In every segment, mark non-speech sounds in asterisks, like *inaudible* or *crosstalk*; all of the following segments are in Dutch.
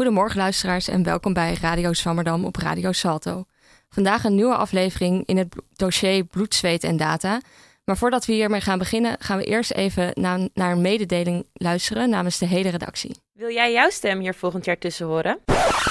Goedemorgen luisteraars en welkom bij Radio Swammerdam op Radio Salto. Vandaag een nieuwe aflevering in het dossier Bloed, Zweet en Data. Maar voordat we hiermee gaan beginnen, gaan we eerst even naar een mededeling luisteren namens de hele redactie. Wil jij jouw stem hier volgend jaar tussen horen?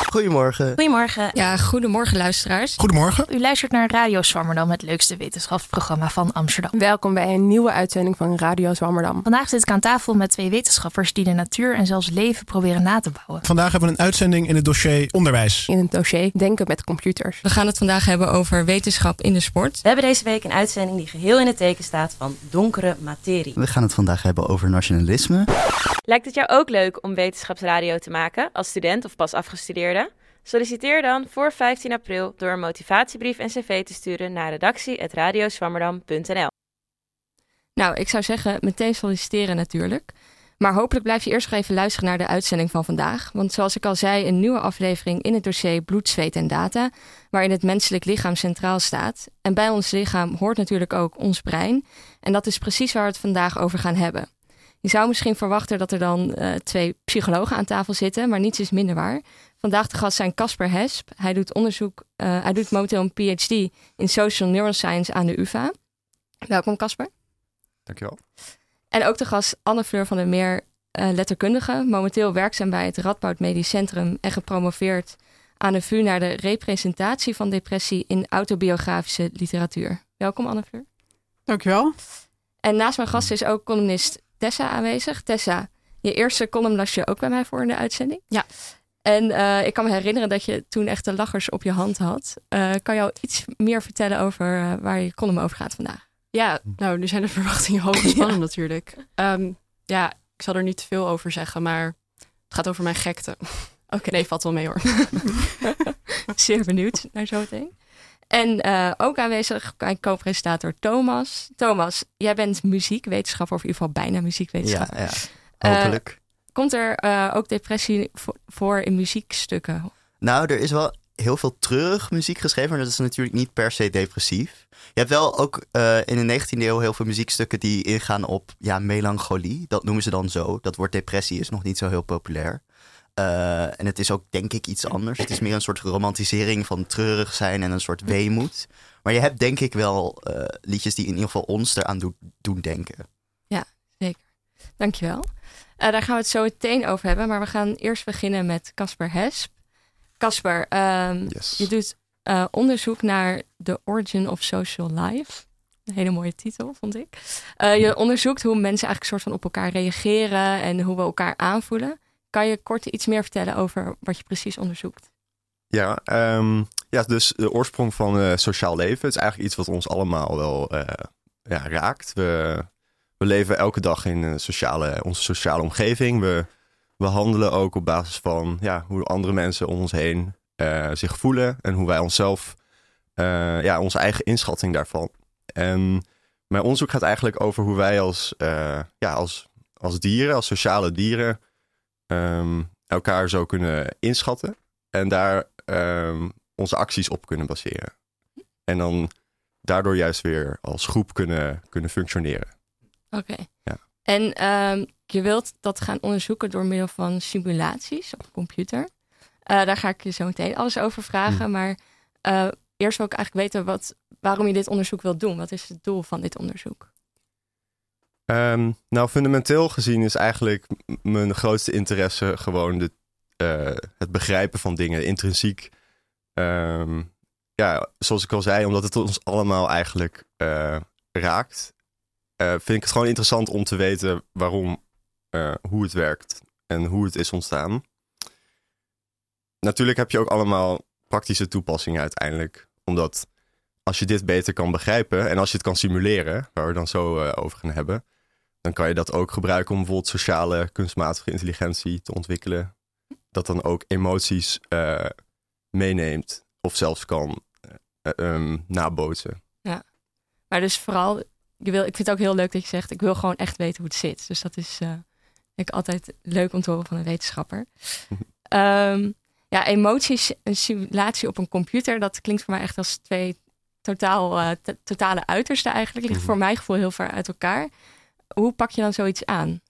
Goedemorgen. Goedemorgen. Ja, goedemorgen luisteraars. Goedemorgen. U luistert naar Radio Zwammerdam, het leukste wetenschapsprogramma van Amsterdam. Welkom bij een nieuwe uitzending van Radio Zwammerdam. Vandaag zit ik aan tafel met twee wetenschappers die de natuur en zelfs leven proberen na te bouwen. Vandaag hebben we een uitzending in het dossier onderwijs. In het dossier Denken met computers. We gaan het vandaag hebben over wetenschap in de sport. We hebben deze week een uitzending die geheel in het teken staat van donkere materie. We gaan het vandaag hebben over nationalisme. Lijkt het jou ook leuk om wetenschapsradio te maken als student of pas afgestudeerde? Solliciteer dan voor 15 april door een motivatiebrief en cv te sturen naar redactie.radioswammerdam.nl. Nou, ik zou zeggen meteen solliciteren natuurlijk. Maar hopelijk blijf je eerst nog even luisteren naar de uitzending van vandaag. Want zoals ik al zei, een nieuwe aflevering in het dossier Bloed, Zweet en Data, waarin het menselijk lichaam centraal staat. En bij ons lichaam hoort natuurlijk ook ons brein. En dat is precies waar we het vandaag over gaan hebben. Je zou misschien verwachten dat er dan uh, twee psychologen aan tafel zitten, maar niets is minder waar. Vandaag de gast zijn Casper Hesp. Hij doet onderzoek, uh, hij doet momenteel een PhD in Social Neuroscience aan de UvA. Welkom Casper. Dankjewel. En ook de gast Anne-Fleur van der Meer, uh, letterkundige. Momenteel werkzaam bij het Radboud Medisch Centrum en gepromoveerd aan de VU naar de representatie van depressie in autobiografische literatuur. Welkom Anne-Fleur. Dankjewel. En naast mijn gast is ook columnist Tessa aanwezig. Tessa, je eerste column las je ook bij mij voor in de uitzending. Ja. En uh, ik kan me herinneren dat je toen echt de lachers op je hand had. Uh, kan jou iets meer vertellen over uh, waar je column over gaat vandaag? Ja, nou, nu zijn de verwachtingen hoog gespannen *laughs* ja. natuurlijk. Um, ja, ik zal er niet te veel over zeggen, maar het gaat over mijn gekte. Oké, okay. nee, valt wel mee hoor. *laughs* Zeer benieuwd naar zo meteen. En uh, ook aanwezig mijn co-presentator Thomas. Thomas, jij bent muziekwetenschapper, of in ieder geval bijna muziekwetenschapper. Ja, ja. hopelijk. Uh, komt er uh, ook depressie voor in muziekstukken? Nou, er is wel heel veel treurig muziek geschreven, maar dat is natuurlijk niet per se depressief. Je hebt wel ook in de 19e eeuw heel veel muziekstukken die ingaan op ja, melancholie. Dat noemen ze dan zo. Dat woord depressie is nog niet zo heel populair. Uh, en het is ook denk ik iets anders. Het is meer een soort romantisering van treurig zijn en een soort weemoed. Maar je hebt denk ik wel uh, liedjes die in ieder geval ons eraan do doen denken. Ja, zeker. Dankjewel. Uh, daar gaan we het zo meteen over hebben. Maar we gaan eerst beginnen met Casper Hesp. Casper, um, yes. je doet onderzoek naar The Origin of Social Life. Een hele mooie titel, vond ik. je onderzoekt hoe mensen eigenlijk soort van op elkaar reageren en hoe we elkaar aanvoelen. Kan je kort iets meer vertellen over wat je precies onderzoekt? Ja, um, ja dus de oorsprong van uh, sociaal leven is eigenlijk iets wat ons allemaal wel uh, ja, raakt. We, we leven elke dag in sociale, onze sociale omgeving. We, we handelen ook op basis van ja, hoe andere mensen om ons heen uh, zich voelen en hoe wij onszelf, ja, onze eigen inschatting daarvan. En mijn onderzoek gaat eigenlijk over hoe wij als, ja, als, als dieren, als sociale dieren, um, elkaar zo kunnen inschatten en daar um, onze acties op kunnen baseren. En dan daardoor juist weer als groep kunnen, kunnen functioneren. Oké. Okay. Ja. En um, je wilt dat gaan onderzoeken door middel van simulaties op computer. Uh, daar ga ik je zo meteen alles over vragen. Hm. Maar uh, eerst wil ik eigenlijk weten wat, waarom je dit onderzoek wilt doen. Wat is het doel van dit onderzoek? Um, nou, fundamenteel gezien is eigenlijk mijn grootste interesse gewoon de, uh, het begrijpen van dingen, intrinsiek. Um, ja, zoals ik al zei, omdat het ons allemaal eigenlijk uh, raakt, uh, vind ik het gewoon interessant om te weten waarom, hoe het werkt en hoe het is ontstaan. Natuurlijk heb je ook allemaal praktische toepassingen uiteindelijk, omdat als je dit beter kan begrijpen en als je het kan simuleren, waar we dan zo over gaan hebben, dan kan je dat ook gebruiken om bijvoorbeeld sociale kunstmatige intelligentie te ontwikkelen. Dat dan ook emoties uh, meeneemt of zelfs kan uh, um, nabootsen. Ja, maar dus vooral, je wil, ik vind het ook heel leuk dat je zegt, ik wil gewoon echt weten hoe het zit. Dus dat is uh, ik altijd leuk om te horen van een wetenschapper. um, *laughs* ja, emoties, een simulatie op een computer, dat klinkt voor mij echt als twee totaal, totale uitersten eigenlijk. Ligt voor mijn gevoel heel ver uit elkaar hoe pak je dan zoiets aan?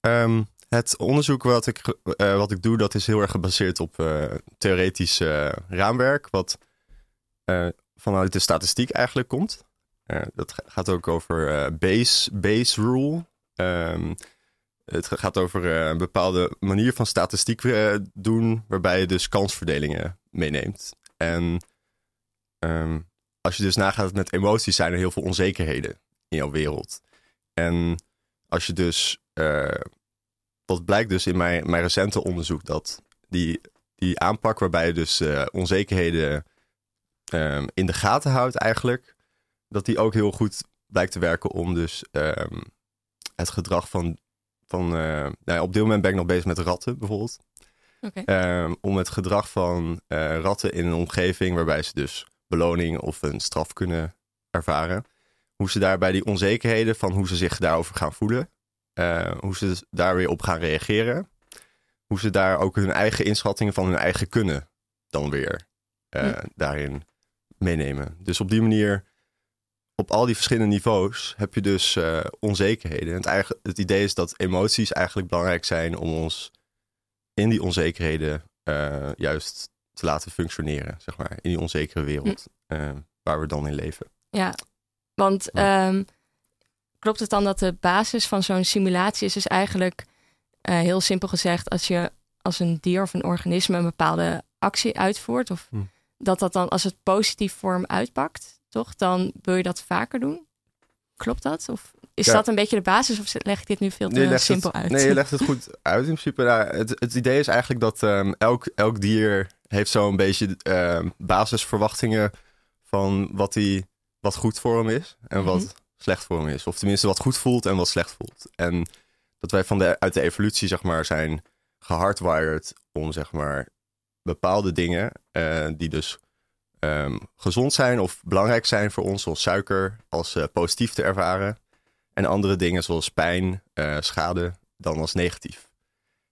Um, het onderzoek wat ik, eh, wat ik doe, dat is heel erg gebaseerd op eh, theoretisch eh, raamwerk, wat vanuit de statistiek eigenlijk komt. Dat ga- gaat ook over base, base rule. Ehm, het ga- gaat over een bepaalde manier van statistiek doen, waarbij je dus kansverdelingen meeneemt. En ehm, als je dus nagaat met emoties, zijn er heel veel onzekerheden in jouw wereld. En als je dus, eh, wat blijkt dus in mijn, mijn recente onderzoek, dat die, die aanpak waarbij je dus eh, onzekerheden ehm, in de gaten houdt eigenlijk, dat die ook heel goed blijkt te werken om dus ehm, het gedrag van, van eh, nou ja, op dit moment ben ik nog bezig met ratten bijvoorbeeld. Ehm, om het gedrag van ratten in een omgeving waarbij ze dus beloning of een straf kunnen ervaren. Hoe ze daarbij die onzekerheden van hoe ze zich daarover gaan voelen. eh, hoe ze dus daar weer op gaan reageren. Hoe ze daar ook hun eigen inschattingen van hun eigen kunnen dan weer Hm. daarin meenemen. Dus op die manier, op al die verschillende niveaus, heb je dus eh, onzekerheden. En het, eigen, het idee is dat emoties eigenlijk belangrijk zijn om ons in die onzekerheden juist te laten functioneren, zeg maar. In die onzekere wereld waar we dan in leven. Ja, want Ja. ehm, klopt het dan dat de basis van zo'n simulatie is dus eigenlijk eh, heel simpel gezegd, als je als een dier of een organisme een bepaalde actie uitvoert, of Hm. dat dat dan als het positief vorm uitpakt, toch? Dan wil je dat vaker doen. Klopt dat? Of is Ja. dat een beetje de basis, of leg ik dit nu veel te Nee, simpel het, uit? Nee, je legt het *laughs* goed uit in principe. Nou, het, het idee is eigenlijk dat ehm, elk, elk dier heeft zo'n beetje ehm, basisverwachtingen van wat, die, wat goed voor hem is en wat Mhm. slecht voor hem is. Of tenminste wat goed voelt en wat slecht voelt. En dat wij van de, uit de evolutie zeg maar zijn gehardwired om zeg maar bepaalde dingen eh, die dus ehm, gezond zijn of belangrijk zijn voor ons, zoals suiker, als eh, positief te ervaren. En andere dingen zoals pijn, eh, schade, dan als negatief.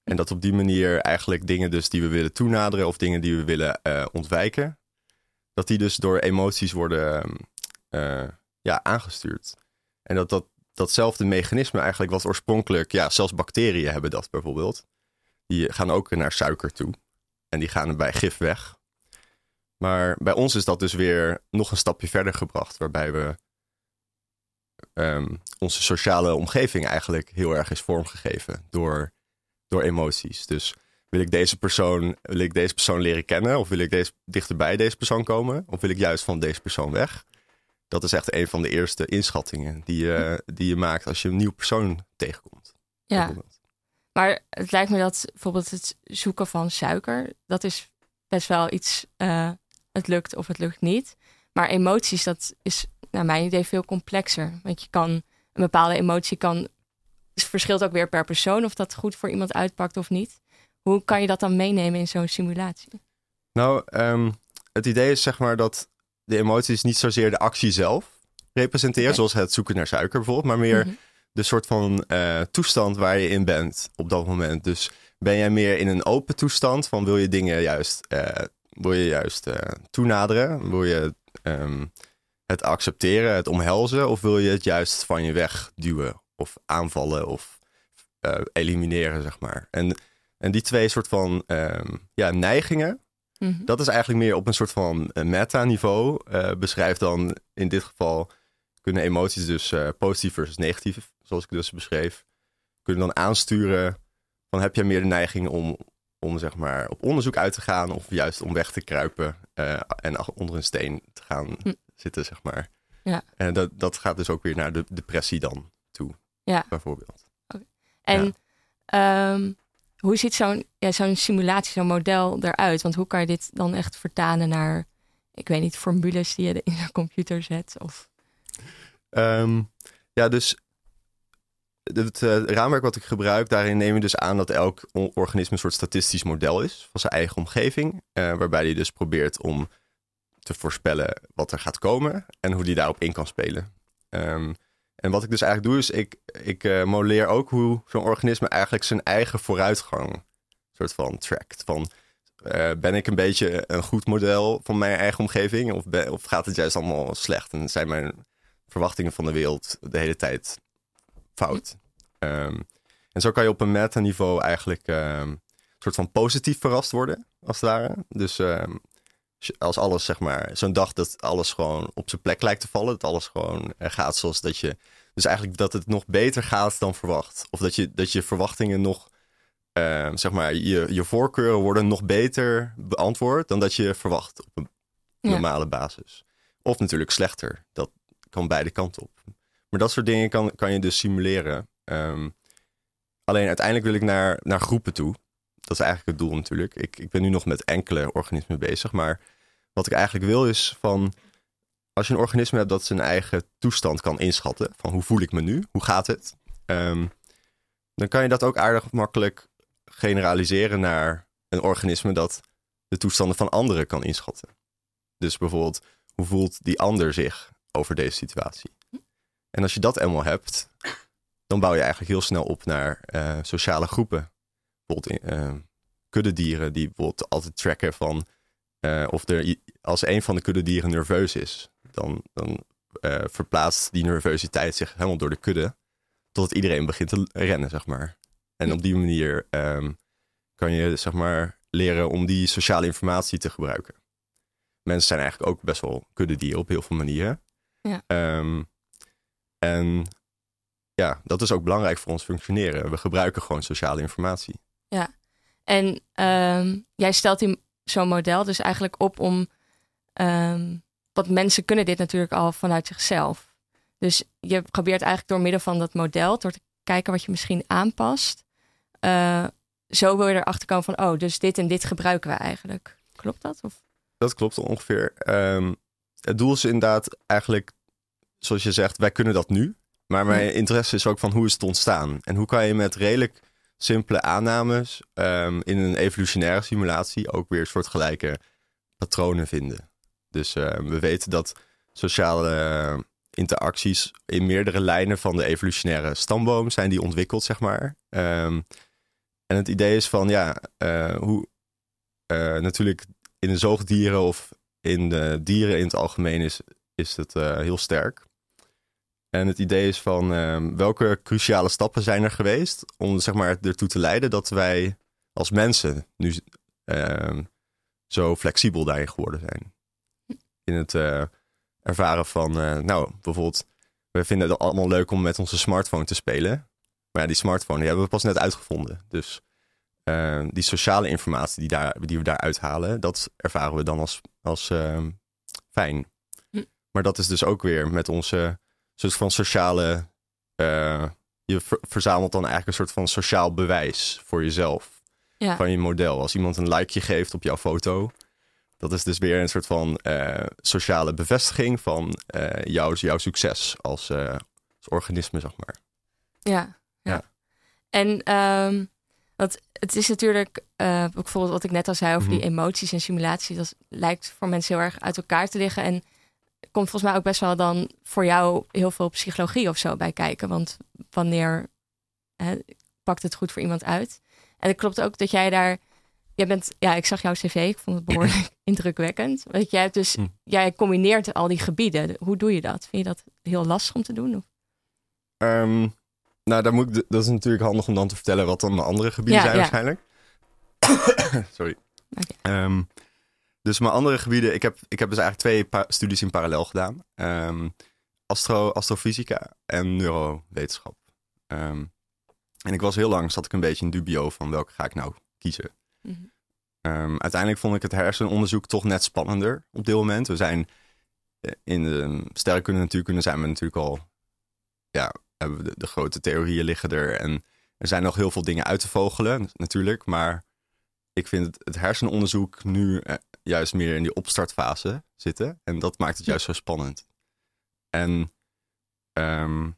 En dat op die manier eigenlijk dingen dus die we willen toenaderen of dingen die we willen ontwijken, dat die dus door emoties worden eh, ja, aangestuurd. En dat, dat datzelfde mechanisme eigenlijk wat oorspronkelijk, ja, zelfs bacteriën hebben dat bijvoorbeeld. Die gaan ook naar suiker toe. En die gaan bij gif weg. Maar bij ons is dat dus weer nog een stapje verder gebracht, waarbij we ehm, onze sociale omgeving eigenlijk heel erg is vormgegeven door, door emoties. Dus wil ik deze persoon, wil ik deze persoon leren kennen? Of wil ik deze, dichterbij deze persoon komen? Of wil ik juist van deze persoon weg? Dat is echt een van de eerste inschattingen die je, die je maakt als je een nieuw persoon tegenkomt. ja, maar het lijkt me dat bijvoorbeeld het zoeken van suiker, dat is best wel iets, eh, het lukt of het lukt niet. Maar emoties, dat is naar mijn idee veel complexer. Want je kan, een bepaalde emotie kan, het verschilt ook weer per persoon of dat goed voor iemand uitpakt of niet. Hoe kan je dat dan meenemen in zo'n simulatie? Nou, ehm, het idee is zeg maar dat de emoties niet zozeer de actie zelf representeren, Oké. zoals het zoeken naar suiker bijvoorbeeld, maar meer Mhm. de soort van eh, toestand waar je in bent op dat moment. Dus ben jij meer in een open toestand van wil je dingen juist, eh, wil je juist eh, toenaderen? Wil je ehm, het accepteren, het omhelzen? Of wil je het juist van je weg duwen of aanvallen of elimineren, zeg maar? En, en die twee soort van ehm, ja, neigingen, Mhm. dat is eigenlijk meer op een soort van eh, meta-niveau. eh beschrijft dan in dit geval kunnen emoties dus eh, positief versus negatief, zoals ik dus beschreef, kunnen dan aansturen van heb jij meer de neiging om, om zeg maar op onderzoek uit te gaan of juist om weg te kruipen en onder een steen te gaan Hm. zitten, zeg maar. Ja. En dat, dat gaat dus ook weer naar de depressie dan toe, Ja. bijvoorbeeld. En ehm, hoe ziet zo'n ja, zo'n simulatie, zo'n model eruit? Want hoe kan je dit dan echt vertalen naar, ik weet niet, formules die je in een computer zet? Of... Ehm, ja, dus het eh, raamwerk wat ik gebruik, daarin neem je dus aan dat elk organisme een soort statistisch model is van zijn eigen omgeving. eh, waarbij hij dus probeert om te voorspellen wat er gaat komen en hoe die daarop in kan spelen. Ehm, en wat ik dus eigenlijk doe, is ik, ik eh, modelleer ook hoe zo'n organisme eigenlijk zijn eigen vooruitgang soort van trackt. Van, eh, ben ik een beetje een goed model van mijn eigen omgeving? Of, ben- of gaat het juist allemaal slecht? En zijn mijn verwachtingen van de wereld de hele tijd fout? Ehm, En zo kan je op een meta-niveau eigenlijk ehm, een soort van positief verrast worden, als het ware. Dus ehm, als alles, zeg maar, zo'n dag dat alles gewoon op zijn plek lijkt te vallen, dat alles gewoon gaat zoals dat je. Dus eigenlijk dat het nog beter gaat dan verwacht. Of dat je, dat je verwachtingen nog, ehm, zeg maar, je, je voorkeuren worden nog beter beantwoord dan dat je verwacht op een Ja. normale basis. Of natuurlijk slechter. Dat kan beide kanten op. Maar dat soort dingen kan, kan je dus simuleren. Ehm, alleen uiteindelijk wil ik naar, naar groepen toe. Dat is eigenlijk het doel natuurlijk. Ik, ik ben nu nog met enkele organismen bezig. Maar wat ik eigenlijk wil is van... Als je een organisme hebt dat zijn eigen toestand kan inschatten. Van hoe voel ik me nu? Hoe gaat het? Ehm, dan kan je dat ook aardig makkelijk generaliseren naar een organisme dat de toestanden van anderen kan inschatten. Dus bijvoorbeeld, hoe voelt die ander zich over deze situatie? En als je dat eenmaal hebt, dan bouw je eigenlijk heel snel op naar eh, sociale groepen. Bijvoorbeeld eh, kuddedieren die bijvoorbeeld altijd tracken van eh, of er als een van de kuddedieren nerveus is, dan, dan eh, verplaatst die nervositeit zich helemaal door de kudde totdat iedereen begint te rennen, zeg maar. En op die manier ehm, kan je zeg maar leren om die sociale informatie te gebruiken. Mensen zijn eigenlijk ook best wel kuddedieren op heel veel manieren. Ja. Ehm, en ja, dat is ook belangrijk voor ons functioneren. We gebruiken gewoon sociale informatie. En ehm, jij stelt zo'n model dus eigenlijk op om. ehm want mensen kunnen dit natuurlijk al vanuit zichzelf. Dus je probeert eigenlijk door middel van dat model, door te kijken wat je misschien aanpast. eh, zo wil je erachter komen van, oh, dus dit en dit gebruiken we eigenlijk. Klopt dat? Of? Dat klopt ongeveer. Ehm, het doel is inderdaad eigenlijk, zoals je zegt, wij kunnen dat nu. Maar mijn interesse is ook van hoe is het ontstaan? En hoe kan je met redelijk simpele aannames ehm, in een evolutionaire simulatie ook weer soortgelijke patronen vinden. Dus ehm, we weten dat sociale eh, interacties in meerdere lijnen van de evolutionaire stamboom zijn die ontwikkeld, zeg maar. Ehm, en het idee is van, ja, eh, hoe eh, natuurlijk in de zoogdieren of in de dieren in het algemeen is, is het heel sterk. En het idee is van ehm, welke cruciale stappen zijn er geweest om zeg maar, ertoe te leiden dat wij als mensen nu ehm, zo flexibel daarin geworden zijn. In het eh, ervaren van, eh, nou bijvoorbeeld, we vinden het allemaal leuk om met onze smartphone te spelen. Maar ja, die smartphone die hebben we pas net uitgevonden. Dus eh, die sociale informatie die, daar, die we daaruit halen, dat ervaren we dan als, als ehm, fijn. Hm. Maar dat is dus ook weer met onze soort van sociale. eh, je ver- verzamelt dan eigenlijk een soort van sociaal bewijs voor jezelf. Ja. Van je model. Als iemand een likeje geeft op jouw foto, dat is dus weer een soort van eh, sociale bevestiging van eh, jouw, jouw succes als, als organisme, zeg maar. Ja, ja. Ja. En ehm, want het is natuurlijk, bijvoorbeeld wat ik net al zei over die Mhm. emoties en simulatie, dat lijkt voor mensen heel erg uit elkaar te liggen. En komt volgens mij ook best wel dan voor jou heel veel psychologie of zo bij kijken. Want wanneer hè, pakt het goed voor iemand uit? En het klopt ook dat jij daar, jij bent, ja, ik zag jouw cv, ik vond het behoorlijk *clears throat* indrukwekkend. Want jij hebt dus, Hm. jij combineert al die gebieden. Hoe doe je dat? Vind je dat heel lastig om te doen? Of? Ehm, nou, daar moet ik, dat is natuurlijk handig om dan te vertellen wat dan de andere gebieden Ja, zijn ja. waarschijnlijk. *coughs* Sorry. Ehm, dus mijn andere gebieden, ik heb, ik heb dus eigenlijk twee studies in parallel gedaan. Ehm, astro, astrofysica en neurowetenschap. Ehm, en ik was heel lang, zat ik een beetje in dubio van welke ga ik nou kiezen. Mhm. Ehm, uiteindelijk vond ik het hersenonderzoek toch net spannender op dit moment. We zijn eh, in de sterrenkunde en natuurkunde zijn we natuurlijk al, ja, hebben we de, de grote theorieën liggen er. En er zijn nog heel veel dingen uit te vogelen, natuurlijk. Maar ik vind het, het hersenonderzoek nu eh, juist meer in die opstartfase zitten. En dat maakt het juist zo spannend. En ehm,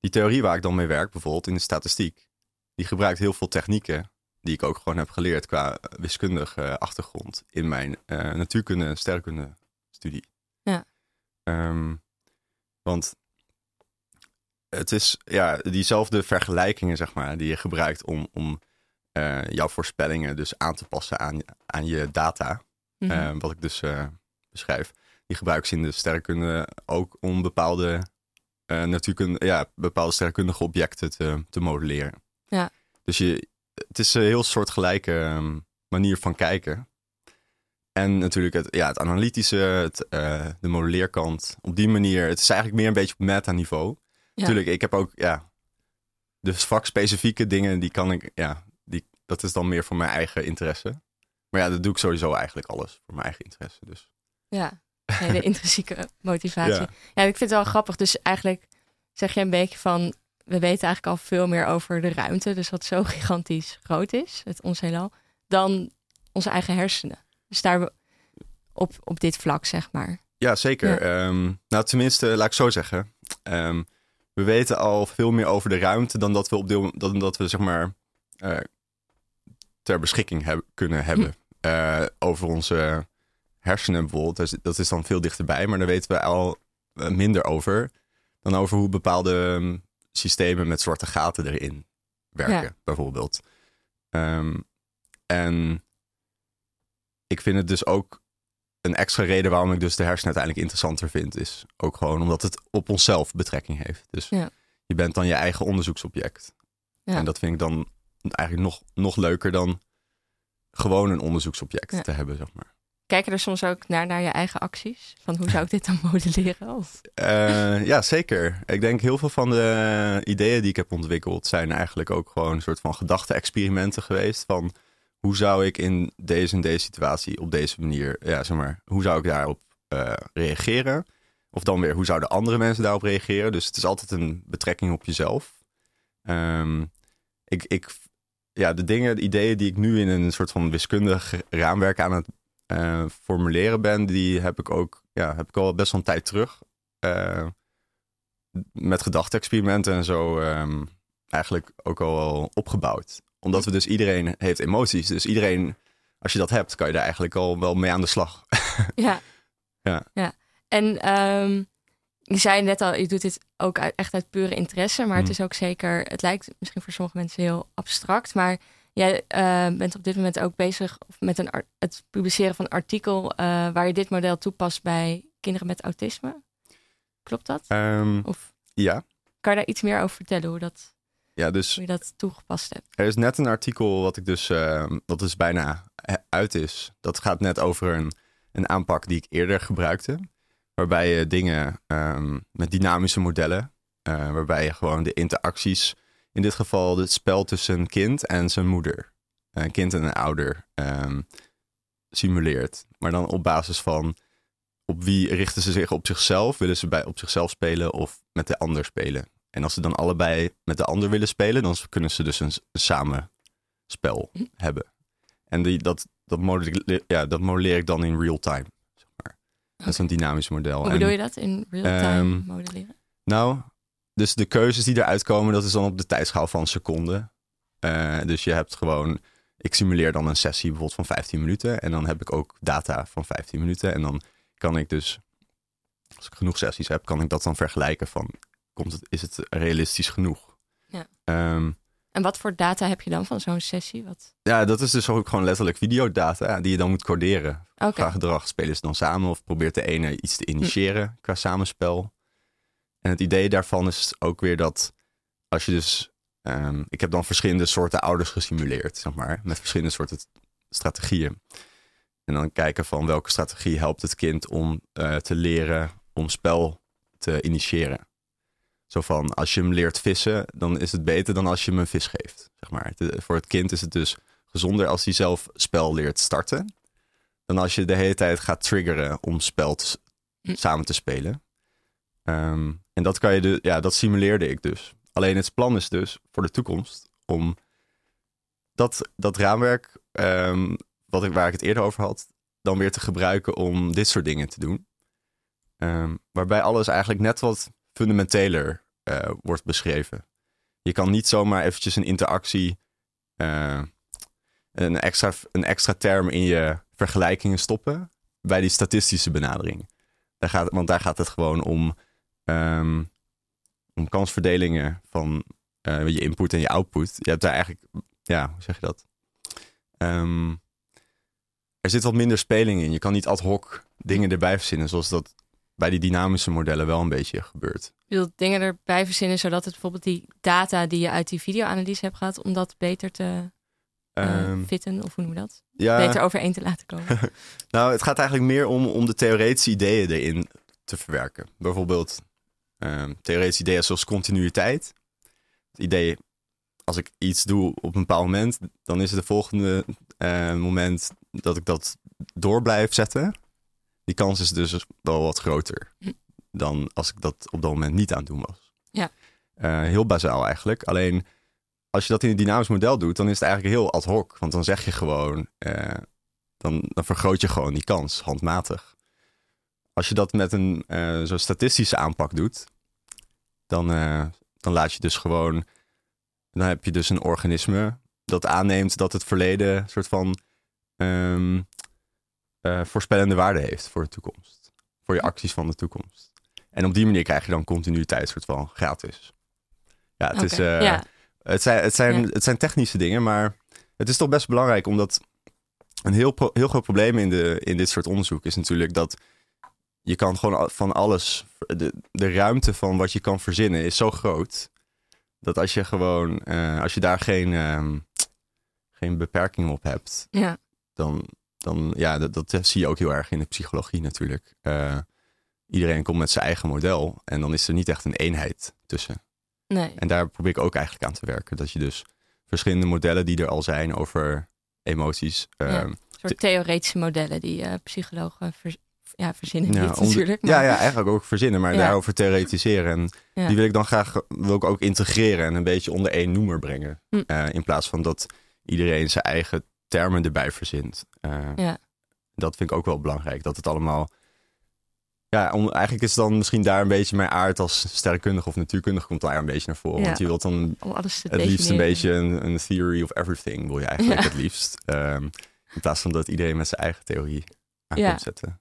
die theorie waar ik dan mee werk, bijvoorbeeld in de statistiek, die gebruikt heel veel technieken die ik ook gewoon heb geleerd qua wiskundige eh, achtergrond in mijn eh, natuurkunde en sterrenkunde studie. Ja. Ehm, want het is ja, diezelfde vergelijkingen, zeg maar, die je gebruikt om, om eh, jouw voorspellingen dus aan te passen aan, aan je data. Mhm. Eh, wat ik dus eh, beschrijf. Die gebruiken ze in de sterrenkunde ook om bepaalde, natuurkunde, ja, bepaalde sterrenkundige objecten te, te modelleren. Ja. Dus je, het is een heel soortgelijke ehm, manier van kijken. En natuurlijk het, ja, het analytische, het, de modelleerkant. Op die manier, het is eigenlijk meer een beetje op meta-niveau. Ja. Natuurlijk, ik heb ook, ja, de vakspecifieke dingen, die kan ik, ja, dat is dan meer voor mijn eigen interesse. Maar ja, dat doe ik sowieso eigenlijk alles voor mijn eigen interesse. Dus. Ja, de *laughs* intrinsieke motivatie. Ja. Ja. ik vind het wel grappig. Dus eigenlijk zeg je een beetje van... we weten eigenlijk al veel meer over de ruimte... dus wat zo *laughs* gigantisch groot is, het ons heelal... dan onze eigen hersenen. Dus daar op, op dit vlak, zeg maar. Ja, zeker. Ehm, nou, tenminste, laat ik zo zeggen. Ehm, we weten al veel meer over de ruimte dan dat we op deel, dan dat we zeg maar eh, ter beschikking heb, kunnen hebben. Eh, over onze hersenen bijvoorbeeld. Dat is, dat is dan veel dichterbij, maar daar weten we al eh, minder over dan over hoe bepaalde ehm, systemen met zwarte gaten erin werken, Ja. bijvoorbeeld. Ehm, en ik vind het dus ook een extra reden waarom ik dus de hersenen uiteindelijk interessanter vind, is ook gewoon omdat het op onszelf betrekking heeft. Dus Ja. je bent dan je eigen onderzoeksobject. Ja. En dat vind ik dan eigenlijk nog, nog leuker dan gewoon een onderzoeksobject Ja. te hebben, zeg maar. Kijk je er soms ook naar, naar je eigen acties? Van hoe zou ik dit dan *laughs* modelleren? Of... Eh, ja, zeker. Ik denk heel veel van de ideeën die ik heb ontwikkeld zijn eigenlijk ook gewoon een soort van gedachte-experimenten geweest. Van hoe zou ik in deze en deze situatie op deze manier, ja, zeg maar, hoe zou ik daarop eh, reageren? Of dan weer, hoe zouden andere mensen daarop reageren? Dus het is altijd een betrekking op jezelf. Ehm, ik, ik, ja, de dingen, de ideeën die ik nu in een soort van wiskundig raamwerk aan het eh, formuleren ben, die heb ik ook, ja, heb ik al best wel een tijd terug eh, met gedachte-experimenten en zo ehm, eigenlijk ook al opgebouwd. Omdat we dus iedereen heeft emoties. Dus iedereen, als je dat hebt, kan je daar eigenlijk al wel mee aan de slag. Ja. *laughs* Ja. ja. En ehm, je zei net al, je doet dit ook uit, echt uit pure interesse. Maar het Hmm. is ook zeker, het lijkt misschien voor sommige mensen heel abstract. Maar jij eh, bent op dit moment ook bezig met een, het publiceren van een artikel... eh, waar je dit model toepast bij kinderen met autisme. Klopt dat? Ehm, Of ja. kan je daar iets meer over vertellen, hoe, dat, ja, dus hoe je dat toegepast hebt? Er is net een artikel wat ik dus, ehm, dat dus bijna he- uit is. Dat gaat net over een, een aanpak die ik eerder gebruikte. Waarbij je dingen ehm, met dynamische modellen, eh, waarbij je gewoon de interacties, in dit geval het spel tussen een kind en zijn moeder, een kind en een ouder, ehm, simuleert. Maar dan op basis van op wie richten ze zich op zichzelf? Willen ze bij, op zichzelf spelen of met de ander spelen? En als ze dan allebei met de ander willen spelen, dan kunnen ze dus een, een samen spel hebben. En die, dat, dat, modelleer, ja, dat modelleer ik dan in real time. Dat is een dynamisch model. Hoe bedoel je dat in real-time ehm, modelleren? Nou, dus de keuzes die eruit komen, dat is dan op de tijdschaal van seconden. Eh, dus je hebt gewoon, ik simuleer dan een sessie bijvoorbeeld van 15 minuten. En dan heb ik ook data van 15 minuten. En dan kan ik dus, als ik genoeg sessies heb, kan ik dat dan vergelijken van, komt het, is het realistisch genoeg? Ja. Ehm, En wat voor data heb je dan van zo'n sessie? Wat... ja, dat is dus ook gewoon letterlijk videodata die je dan moet coderen. Oké. Qua gedrag spelen ze dan samen of probeert de ene iets te initiëren qua samenspel. En het idee daarvan is ook weer dat als je dus... ehm, ik heb dan verschillende soorten ouders gesimuleerd, zeg maar. Met verschillende soorten strategieën. En dan kijken van welke strategie helpt het kind om eh, te leren om spel te initiëren. Zo van, als je hem leert vissen, dan is het beter dan als je hem een vis geeft. Zeg maar. Het- voor het kind is het dus gezonder als hij zelf spel leert starten. Dan als je de hele tijd gaat triggeren om spel te Hm. samen te spelen. Ehm, en dat kan je de, ja, dat simuleerde ik dus. Alleen het plan is dus voor de toekomst om dat, dat raamwerk, ehm, wat ik, waar ik het eerder over had, dan weer te gebruiken om dit soort dingen te doen. Ehm, waarbij alles eigenlijk net wat fundamenteler eh, wordt beschreven. Je kan niet zomaar eventjes een interactie, eh, een, extra, een extra term in je vergelijkingen stoppen bij die statistische benadering. Gaat, want daar gaat het gewoon om, ehm, om kansverdelingen van eh, je input en je output. Je hebt daar eigenlijk, ja, hoe zeg je dat? Ehm, er zit wat minder speling in. Je kan niet ad hoc dingen erbij verzinnen, zoals dat bij die dynamische modellen wel een beetje gebeurt. Je wilt dingen erbij verzinnen zodat het bijvoorbeeld die data die je uit die videoanalyse hebt gehad, om dat beter te uh, fitten, of hoe noemen we dat? ja, Beter overeen te laten komen. *laughs* Nou, het gaat eigenlijk meer om, om de theoretische ideeën erin te verwerken. Bijvoorbeeld ehm, theoretische ideeën zoals continuïteit. Het idee, als ik iets doe op een bepaald moment, dan is het de volgende eh, moment dat ik dat door blijf zetten. Die kans is dus wel wat groter Hm. dan als ik dat op dat moment niet aan het doen was. Ja. Eh, heel bazaal eigenlijk. Alleen als je dat in een dynamisch model doet, dan is het eigenlijk heel ad hoc. Want dan zeg je gewoon, eh, dan, dan vergroot je gewoon die kans, handmatig. Als je dat met een eh zo statistische aanpak doet, dan, dan laat je dus gewoon, dan heb je dus een organisme dat aanneemt dat het verleden soort van ehm, eh, voorspellende waarde heeft voor de toekomst. Voor je acties van de toekomst. En op die manier krijg je dan continuïteit soort van gratis. Ja, het, is, eh, ja. het, zijn, het, zijn, Ja. het zijn technische dingen, maar het is toch best belangrijk omdat een heel, heel groot probleem in, de, in dit soort onderzoek is natuurlijk dat je kan gewoon van alles, de, de ruimte van wat je kan verzinnen is zo groot dat als je gewoon, eh, als je daar geen, ehm, geen beperking op hebt, ja. dan, dan ja, dat, dat zie je ook heel erg in de psychologie natuurlijk. Eh, iedereen komt met zijn eigen model en dan is er niet echt een eenheid tussen. Nee. En daar probeer ik ook eigenlijk aan te werken. Dat je dus verschillende modellen die er al zijn over emoties. Ja. Een soort theoretische modellen die eh, psychologen ja, verzinnen ja, niet natuurlijk. ja, maar- ja, eigenlijk ook verzinnen, maar Ja. daarover theoretiseren. En die wil ik dan graag wil ik ook integreren en een beetje onder één noemer brengen. Hm. Eh, in plaats van dat iedereen zijn eigen termen erbij verzint. Eh, Ja. Dat vind ik ook wel belangrijk. Dat het allemaal. Ja, om, eigenlijk is dan misschien daar een beetje mijn aard als sterrenkundige of natuurkundige komt daar een beetje naar voren. Ja. Want je wilt dan alles het liefst een beetje een, een theory of everything wil je eigenlijk Ja. het liefst. Ehm, in plaats van dat iedereen met zijn eigen theorie aan komt zetten.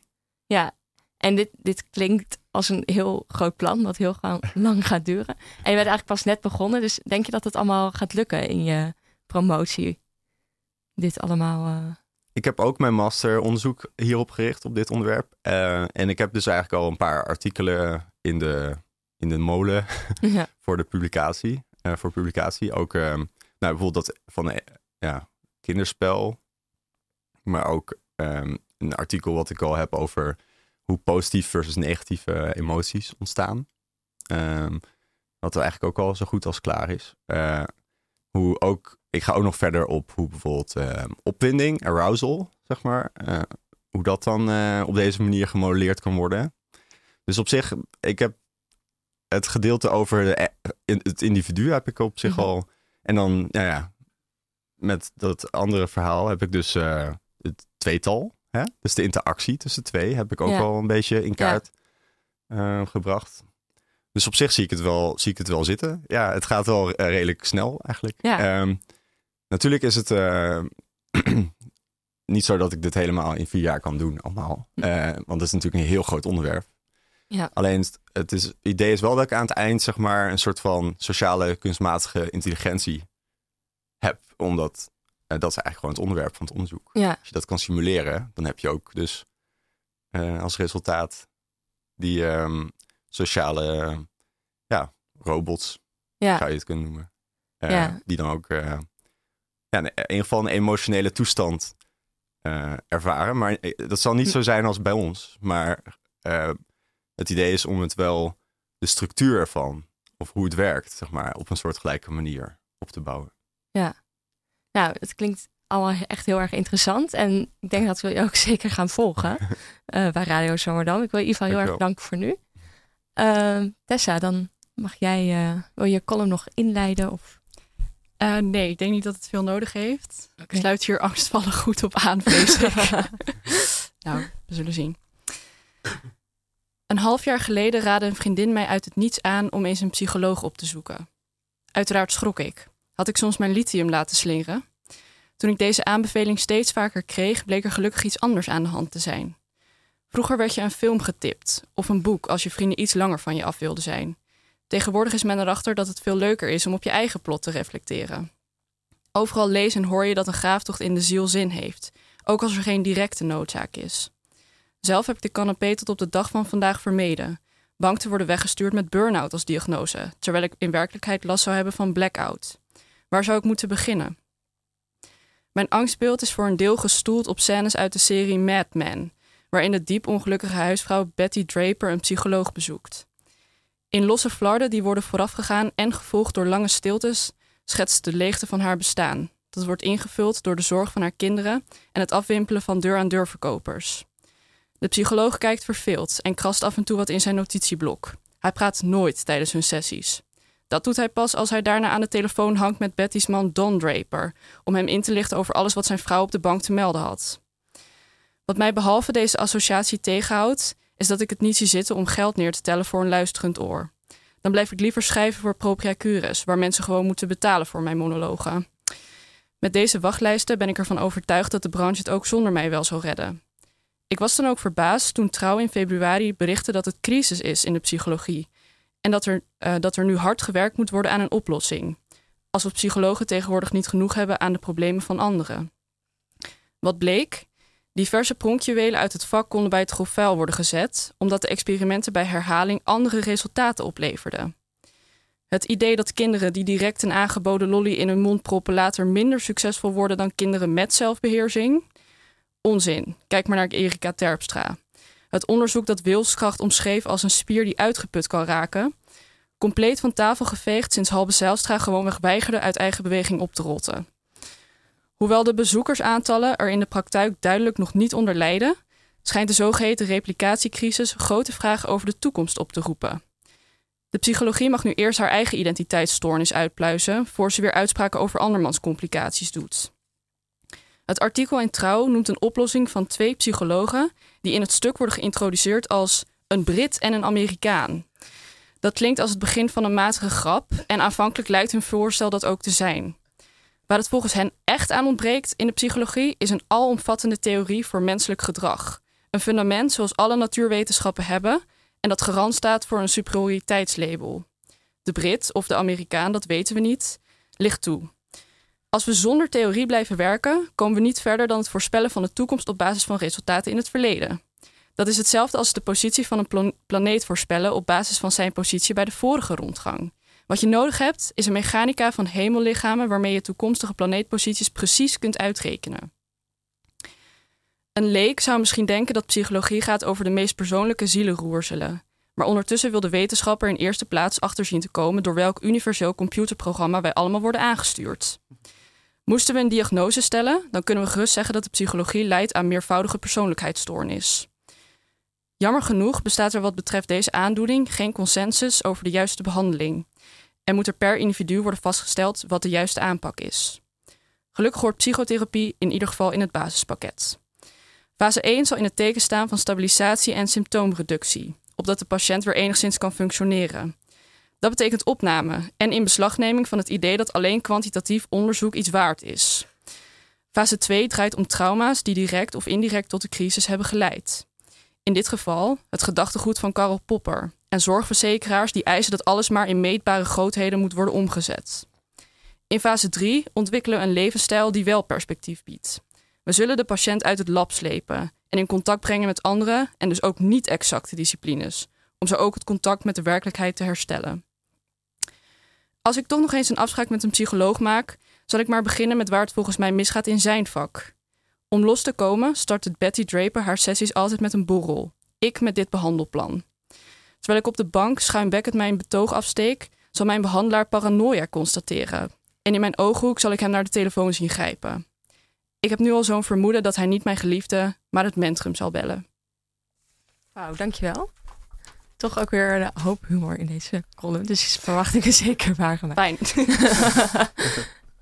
Ja, en dit, dit klinkt als een heel groot plan, wat heel gaan, lang gaat duren. En je bent eigenlijk pas net begonnen, dus denk je dat het allemaal gaat lukken in je promotie? Dit allemaal. eh, Ik heb ook mijn masteronderzoek hierop gericht, op dit onderwerp. Eh, en ik heb dus eigenlijk al een paar artikelen in de, in de molen *laughs* ja. voor de publicatie. eh, voor publicatie. Ook nou, bijvoorbeeld dat van ja, kinderspel. Maar ook ehm, een artikel wat ik al heb over hoe positief versus negatieve emoties ontstaan. Ehm, wat er eigenlijk ook al zo goed als klaar is. Hoe ook, ik ga ook nog verder op hoe bijvoorbeeld ehm, opwinding, arousal, zeg maar. eh, hoe dat dan eh, op deze manier gemodelleerd kan worden. Dus op zich, ik heb het gedeelte over de, eh, het individu heb ik op zich Mhm. al. En dan, nou ja, met dat andere verhaal heb ik dus het tweetal. Hè? Dus de interactie tussen twee heb ik ook Ja. al een beetje in kaart gebracht. Dus op zich zie ik het wel, zie ik het wel zitten. Ja, het gaat wel redelijk snel eigenlijk. Ja. Ehm, natuurlijk is het eh, *clears throat* niet zo dat ik dit helemaal in vier jaar kan doen allemaal. Eh, want het is natuurlijk een heel groot onderwerp. Ja. Alleen het- is, het idee is wel dat ik aan het eind zeg maar een soort van sociale kunstmatige intelligentie heb. Omdat eh, dat is eigenlijk gewoon het onderwerp van het onderzoek. ja, Als je dat kan simuleren, dan heb je ook dus als resultaat die ehm, sociale ja, robots, ja, zou je het kunnen noemen. Ja. Die dan ook ja, in ieder geval een emotionele toestand eh, ervaren. Maar eh, dat zal niet Hm. zo zijn als bij ons. Maar eh, het idee is om het wel de structuur ervan, of hoe het werkt, zeg maar, op een soortgelijke manier op te bouwen. Nou, het klinkt allemaal echt heel erg interessant. En ik denk dat we je ook *laughs* zeker gaan volgen *laughs* bij Radio Zomerdam. Ik wil je in ieder geval heel erg bedanken voor nu. Ehm, Tessa, dan mag jij, wil je column nog inleiden? Of... Eh, nee, ik denk niet dat het veel nodig heeft. Ik sluit hier angstvallig goed op aan, vrees ik. *laughs* nou, we zullen zien. Een half jaar geleden raadde een vriendin mij uit het niets aan om eens een psycholoog op te zoeken. Uiteraard schrok ik. Had ik soms mijn lithium laten slingeren? Toen ik deze aanbeveling steeds vaker kreeg, bleek er gelukkig iets anders aan de hand te zijn. Vroeger werd je een film getipt of een boek als je vrienden iets langer van je af wilden zijn. Tegenwoordig is men erachter dat het veel leuker is om op je eigen plot te reflecteren. Overal lees en hoor je dat een graaftocht in de ziel zin heeft, ook als er geen directe noodzaak is. Zelf heb ik de canapé tot op de dag van vandaag vermeden. Bang te worden weggestuurd met burn-out als diagnose, terwijl ik in werkelijkheid last zou hebben van blackout. Waar zou ik moeten beginnen? Mijn angstbeeld is voor een deel gestoeld op scènes uit de serie Mad Men, waarin de diep ongelukkige huisvrouw Betty Draper een psycholoog bezoekt. In losse flarden die worden voorafgegaan en gevolgd door lange stiltes, schetst de leegte van haar bestaan. Dat wordt ingevuld door de zorg van haar kinderen en het afwimpelen van deur-aan-deur verkopers. De psycholoog kijkt verveeld en krast af en toe wat in zijn notitieblok. Hij praat nooit tijdens hun sessies. Dat doet hij pas als hij daarna aan de telefoon hangt met Betty's man Don Draper, om hem in te lichten over alles wat zijn vrouw op de bank te melden had. Wat mij behalve deze associatie tegenhoudt, is dat ik het niet zie zitten om geld neer te tellen voor een luisterend oor. Dan blijf ik liever schrijven voor Propria Cures, waar mensen gewoon moeten betalen voor mijn monologen. Met deze wachtlijsten ben ik ervan overtuigd dat de branche het ook zonder mij wel zal redden. Ik was dan ook verbaasd toen Trouw in februari berichtte dat het crisis is in de psychologie en dat er, uh, dat er nu hard gewerkt moet worden aan een oplossing. Alsof psychologen tegenwoordig niet genoeg hebben aan de problemen van anderen. Wat bleek? Diverse pronkjuwelen uit het vak konden bij het grof vuil worden gezet, omdat de experimenten bij herhaling andere resultaten opleverden. Het idee dat kinderen die direct een aangeboden lolly in hun mond proppen later minder succesvol worden dan kinderen met zelfbeheersing? Onzin. Kijk maar naar Erika Terpstra. Het onderzoek dat wilskracht omschreef als een spier die uitgeput kan raken, compleet van tafel geveegd sinds Halbe Zijlstra gewoonweg weigerde uit eigen beweging op te rotten. Hoewel de bezoekersaantallen er in de praktijk duidelijk nog niet onder lijden, schijnt de zogeheten replicatiecrisis grote vragen over de toekomst op te roepen. De psychologie mag nu eerst haar eigen identiteitsstoornis uitpluizen, voor ze weer uitspraken over andermans complicaties doet. Het artikel in Trouw noemt een oplossing van twee psychologen die in het stuk worden geïntroduceerd als een Brit en een Amerikaan. Dat klinkt als het begin van een matige grap en aanvankelijk lijkt hun voorstel dat ook te zijn. Waar het volgens hen echt aan ontbreekt in de psychologie is een alomvattende theorie voor menselijk gedrag. Een fundament zoals alle natuurwetenschappen hebben en dat garant staat voor een superioriteitslabel. De Brit of de Amerikaan, dat weten we niet, ligt toe. Als we zonder theorie blijven werken, komen we niet verder dan het voorspellen van de toekomst op basis van resultaten in het verleden. Dat is hetzelfde als de positie van een planeet voorspellen op basis van zijn positie bij de vorige rondgang. Wat je nodig hebt, is een mechanica van hemellichamen waarmee je toekomstige planeetposities precies kunt uitrekenen. Een leek zou misschien denken dat psychologie gaat over de meest persoonlijke zielenroerselen. Maar ondertussen wil de wetenschapper in eerste plaats achter zien te komen door welk universeel computerprogramma wij allemaal worden aangestuurd. Moesten we een diagnose stellen, dan kunnen we gerust zeggen dat de psychologie leidt aan meervoudige persoonlijkheidsstoornis. Jammer genoeg bestaat er wat betreft deze aandoening geen consensus over de juiste behandeling en moet er per individu worden vastgesteld wat de juiste aanpak is. Gelukkig hoort psychotherapie in ieder geval in het basispakket. Fase 1 zal in het teken staan van stabilisatie en symptoomreductie, opdat de patiënt weer enigszins kan functioneren. Dat betekent opname en inbeslagneming van het idee dat alleen kwantitatief onderzoek iets waard is. Fase 2 draait om trauma's die direct of indirect tot de crisis hebben geleid. In dit geval het gedachtegoed van Karl Popper en zorgverzekeraars die eisen dat alles maar in meetbare grootheden moet worden omgezet. In fase 3 ontwikkelen we een levensstijl die wel perspectief biedt. We zullen de patiënt uit het lab slepen en in contact brengen met andere en dus ook niet exacte disciplines, om zo ook het contact met de werkelijkheid te herstellen. Als ik toch nog eens een afspraak met een psycholoog maak, zal ik maar beginnen met waar het volgens mij misgaat in zijn vak. Om los te komen startte Betty Draper haar sessies altijd met een borrel. Ik met dit behandelplan. Terwijl ik op de bank schuimbekkend mijn betoog afsteek, zal mijn behandelaar paranoia constateren. En in mijn ooghoek zal ik hem naar de telefoon zien grijpen. Ik heb nu al zo'n vermoeden dat hij niet mijn geliefde, maar het mentrum zal bellen. Wauw, dankjewel. Toch ook weer een hoop humor in deze column. Dus verwachtingen zeker waargemaakt. Fijn.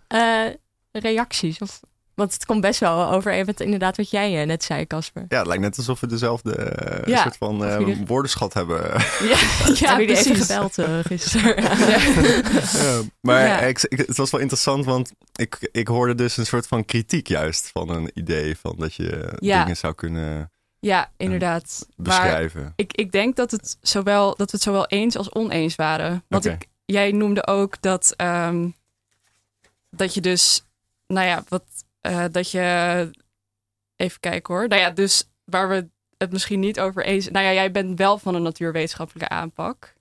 uh, *laughs* *laughs* reacties? Of, want het komt best wel over even inderdaad wat jij uh, net zei, Casper. Ja, het lijkt net alsof we dezelfde uh, ja, soort van uh, woordenschat hebben. Ja, *laughs* ja heb je even gebeld gisteren. ja. maar ja. Ik, ik, het was wel interessant, want ik, ik hoorde dus een soort van kritiek juist van een idee van dat je dingen zou kunnen ja, inderdaad. beschrijven. Maar ik, ik denk dat, het zowel, dat we het zowel eens als oneens waren. Want ik, jij noemde ook dat, um, dat je dus, nou ja, wat, uh, dat je, even kijken hoor. Nou ja, dus waar we het misschien niet over eens. Nou ja, jij bent wel van een natuurwetenschappelijke aanpak.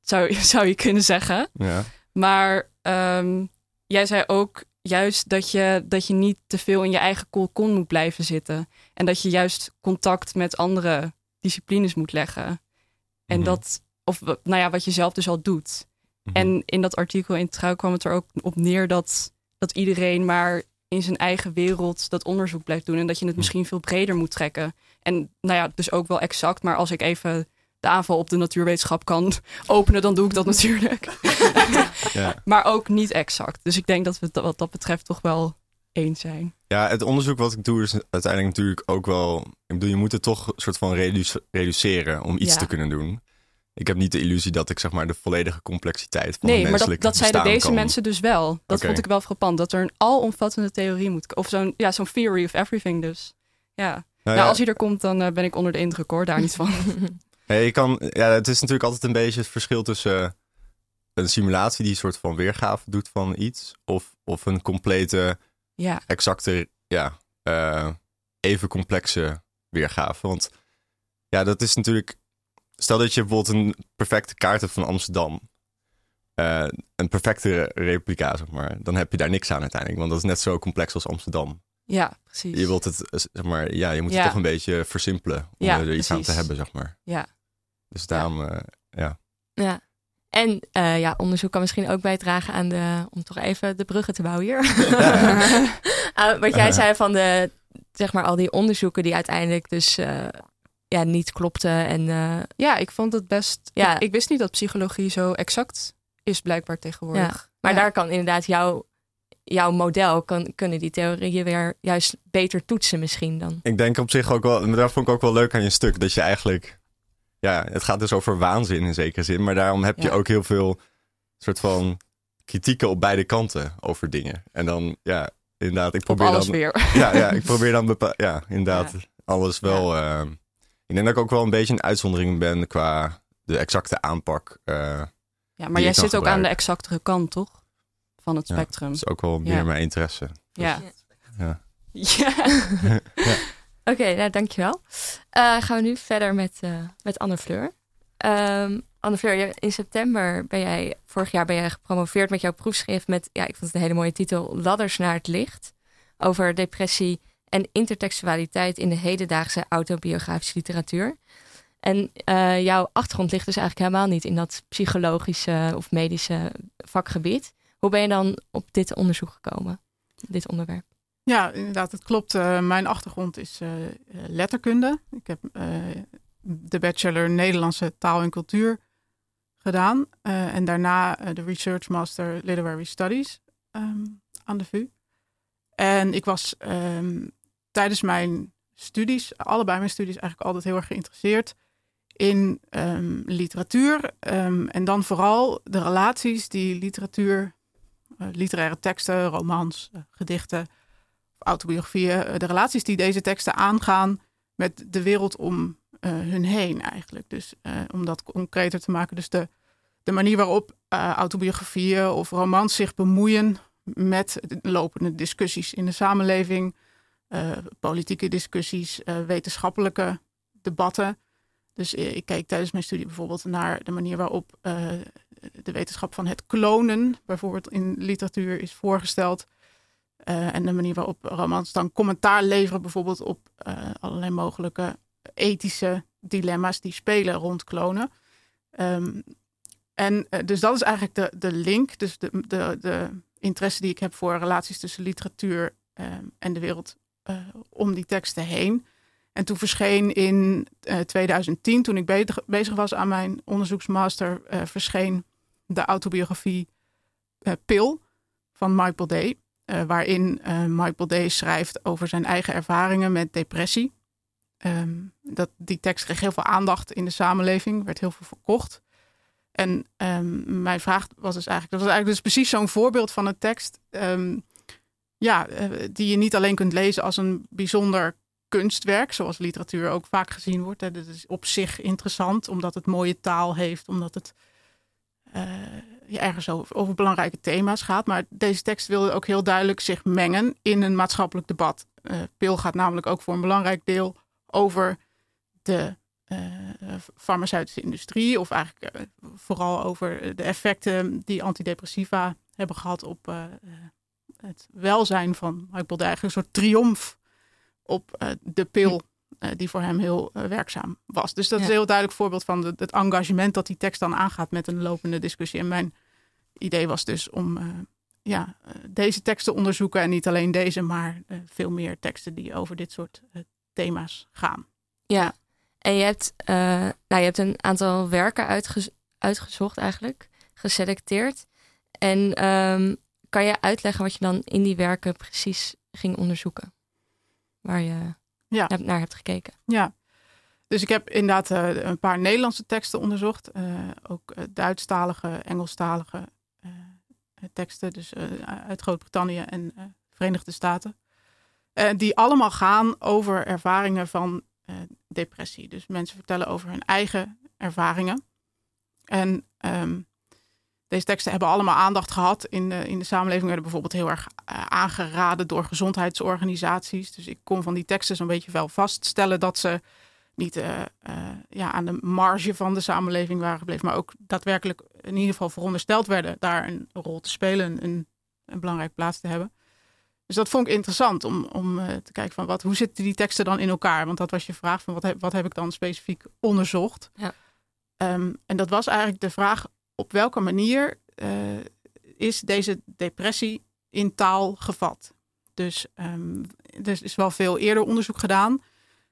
Zou, *laughs* zou je kunnen zeggen. Ja. Maar ehm, jij zei ook juist dat je, dat je niet te veel in je eigen kolkon moet blijven zitten. En dat je juist contact met andere disciplines moet leggen. En Mhm. dat, of nou ja, wat je zelf dus al doet. Mhm. En in dat artikel in Trouw kwam het er ook op neer dat, dat iedereen maar in zijn eigen wereld dat onderzoek blijft doen. En dat je het misschien veel breder moet trekken. En nou ja, dus ook wel exact. Maar als ik even de aanval op de natuurwetenschap kan *laughs* openen, dan doe ik dat *laughs* natuurlijk. *laughs* Ja. Maar ook niet exact. Dus ik denk dat we het wat dat betreft toch wel eens zijn. Ja, het onderzoek wat ik doe is uiteindelijk natuurlijk ook wel... Ik bedoel, je moet het toch een soort van redu- reduceren om iets Ja. te kunnen doen. Ik heb niet de illusie dat ik zeg maar de volledige complexiteit van Nee, een maar dat, dat zeiden deze kan. mensen dus wel. Dat vond ik wel frappant. Dat er een alomvattende theorie moet Of zo'n ja, zo'n theory of everything dus. Ja. Nou Nou, ja, als hij er komt, dan eh, ben ik onder de indruk hoor. Daar niet van. *laughs* nee, je kan, ja, het is natuurlijk altijd een beetje het verschil tussen een simulatie die een soort van weergave doet van iets... of, of een complete, ja. exacte, ja, eh, even complexe weergave. Want ja, dat is natuurlijk... Stel dat je bijvoorbeeld een perfecte kaart hebt van Amsterdam... eh, een perfecte replica, zeg maar. Dan heb je daar niks aan uiteindelijk. Want dat is net zo complex als Amsterdam. ja, precies. Je wilt het, eh, zeg maar, ja, je moet Ja. het toch een beetje versimpelen om Ja, er iets aan te hebben, zeg maar. Ja. Dus daarom, eh, ja. Ja. En ja, onderzoek kan misschien ook bijdragen aan de, om toch even de bruggen te bouwen hier. Aan *laughs* wat jij *laughs* zei van de, zeg maar, al die onderzoeken die uiteindelijk dus ja, niet klopten. En eh, Ja, ik vond het best. Ja. Ik, ik wist niet dat psychologie zo exact is, blijkbaar tegenwoordig. maar Ja. daar kan inderdaad jouw, jouw model, kan, kunnen die theorieën weer juist beter toetsen misschien dan. Ik denk op zich ook wel, daar vond ik ook wel leuk aan je stuk, dat je eigenlijk, ja, het gaat dus over waanzin in zekere zin, maar daarom heb je Ja. ook heel veel soort van kritieken op beide kanten over dingen. En dan, ja, inderdaad, ik Op probeer alles dan, weer. ja, ja, ik probeer dan, bepa- ja, inderdaad, alles wel. eh, ik denk dat ik ook wel een beetje een uitzondering ben qua de exacte aanpak. eh, Ja, maar jij zit ook aan de exactere kant, toch? Van het Ja, spectrum. dat is ook wel meer Ja. mijn interesse. Ja. Ja. *laughs* Ja. Oké, nou dankjewel. Eh gaan we nu verder met, eh, met Anne Fleur. Ehm Anne Fleur, in september ben jij, vorig jaar ben jij gepromoveerd met jouw proefschrift met, ja, ik vond het een hele mooie titel, Ladders naar het licht. Over depressie en intertextualiteit in de hedendaagse autobiografische literatuur. En eh, jouw achtergrond ligt dus eigenlijk helemaal niet in dat psychologische of medische vakgebied. Hoe ben je dan op dit onderzoek gekomen, dit onderwerp? Ja, inderdaad, het klopt. Eh, mijn achtergrond is eh, letterkunde. Ik heb de bachelor Nederlandse taal en cultuur gedaan. en daarna de Research Master Literary Studies ehm, aan de VU. En ik was ehm, tijdens mijn studies, allebei mijn studies, eigenlijk altijd heel erg geïnteresseerd in ehm, literatuur. ehm, en dan vooral de relaties die literatuur, eh, literaire teksten, romans, eh, gedichten autobiografieën, eh, de relaties die deze teksten aangaan met de wereld om hun heen eigenlijk. Dus om dat concreter te maken, dus de, de manier waarop autobiografieën of romans zich bemoeien met de lopende discussies in de samenleving, politieke discussies, eh, wetenschappelijke debatten. Dus eh, ik keek tijdens mijn studie bijvoorbeeld naar de manier waarop eh, de wetenschap van het klonen, bijvoorbeeld in literatuur, is voorgesteld. Eh, en de manier waarop romans dan commentaar leveren, bijvoorbeeld op eh, allerlei mogelijke ethische dilemma's die spelen rond klonen. Ehm, en eh, dus dat is eigenlijk de, de link, dus de, de, de interesse die ik heb voor relaties tussen literatuur ehm, en de wereld eh, om die teksten heen. En toen verscheen in eh, 2010, toen ik bezig, was aan mijn onderzoeksmaster, eh, verscheen de autobiografie eh, Pil van Michael Day. eh, waarin eh, Michael Day schrijft over zijn eigen ervaringen met depressie. Ehm, dat, die tekst kreeg heel veel aandacht in de samenleving, werd heel veel verkocht. En ehm, mijn vraag was dus eigenlijk, dat was eigenlijk dus precies zo'n voorbeeld van een tekst. ehm, ja, eh, die je niet alleen kunt lezen als een bijzonder kunstwerk, zoals literatuur ook vaak gezien wordt. Hè. Dat is op zich interessant, omdat het mooie taal heeft, omdat het ja, ergens over, over belangrijke thema's gaat. Maar deze tekst wilde ook heel duidelijk zich mengen in een maatschappelijk debat. Eh Pil gaat namelijk ook voor een belangrijk deel over de farmaceutische industrie, of eigenlijk vooral over de effecten die antidepressiva hebben gehad op het welzijn van Michael de eigenlijk een soort triomf op de pil die voor hem heel werkzaam was. Dus dat is een heel duidelijk voorbeeld van het engagement dat die tekst dan aangaat met een lopende discussie. En mijn idee was dus om ja, deze teksten onderzoeken en niet alleen deze, maar veel meer teksten die over dit soort thema's gaan. Ja, en je hebt, nou, je hebt een aantal werken uitgezocht eigenlijk, geselecteerd. En um, kan je uitleggen wat je dan in die werken precies ging onderzoeken? Waar je ja. naar hebt gekeken. Ja, dus ik heb inderdaad uh, een paar Nederlandse teksten onderzocht. Uh, ook Duitsstalige, Engelstalige teksten. Dus uit Groot-Brittannië en Verenigde Staten. die allemaal gaan over ervaringen van depressie. Dus mensen vertellen over hun eigen ervaringen. En um, deze teksten hebben allemaal aandacht gehad in de, in de samenleving. Werden bijvoorbeeld heel erg uh, aangeraden door gezondheidsorganisaties. Dus ik kon van die teksten zo'n beetje wel vaststellen dat ze niet uh, ja, aan de marge van de samenleving waren gebleven, maar ook daadwerkelijk in ieder geval verondersteld werden daar een rol te spelen, een, een belangrijke plaats te hebben. Dus dat vond ik interessant om, om te kijken van wat, hoe zitten die teksten dan in elkaar? Want dat was je vraag van wat heb, wat heb ik dan specifiek onderzocht? Ja. Um, en dat was eigenlijk de vraag op welke manier uh, is deze depressie in taal gevat? Dus um, er is wel veel eerder onderzoek gedaan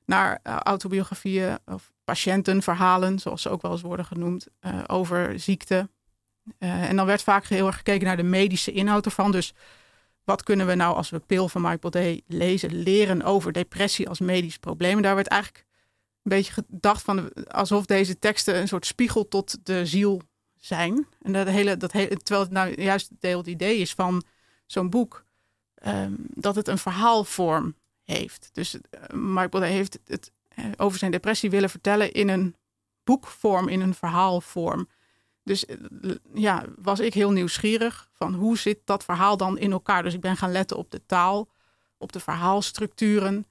naar uh, autobiografieën of patiëntenverhalen, zoals ze ook wel eens worden genoemd, uh, over ziekte. en dan werd vaak heel erg gekeken naar de medische inhoud ervan. Dus wat kunnen we nou als we Pil van Michael Day lezen, leren over depressie als medisch probleem? daar werd eigenlijk een beetje gedacht van alsof deze teksten een soort spiegel tot de ziel zijn. En dat hele, dat hele, terwijl het nou juist het deel het idee is van zo'n boek, um, dat het een verhaalvorm heeft. Dus Michael Day heeft het uh, over zijn depressie willen vertellen in een boekvorm, in een verhaalvorm. Dus eh, ja, was ik heel nieuwsgierig van hoe zit dat verhaal dan in elkaar. Dus ik ben gaan letten op de taal, op de verhaalstructuren.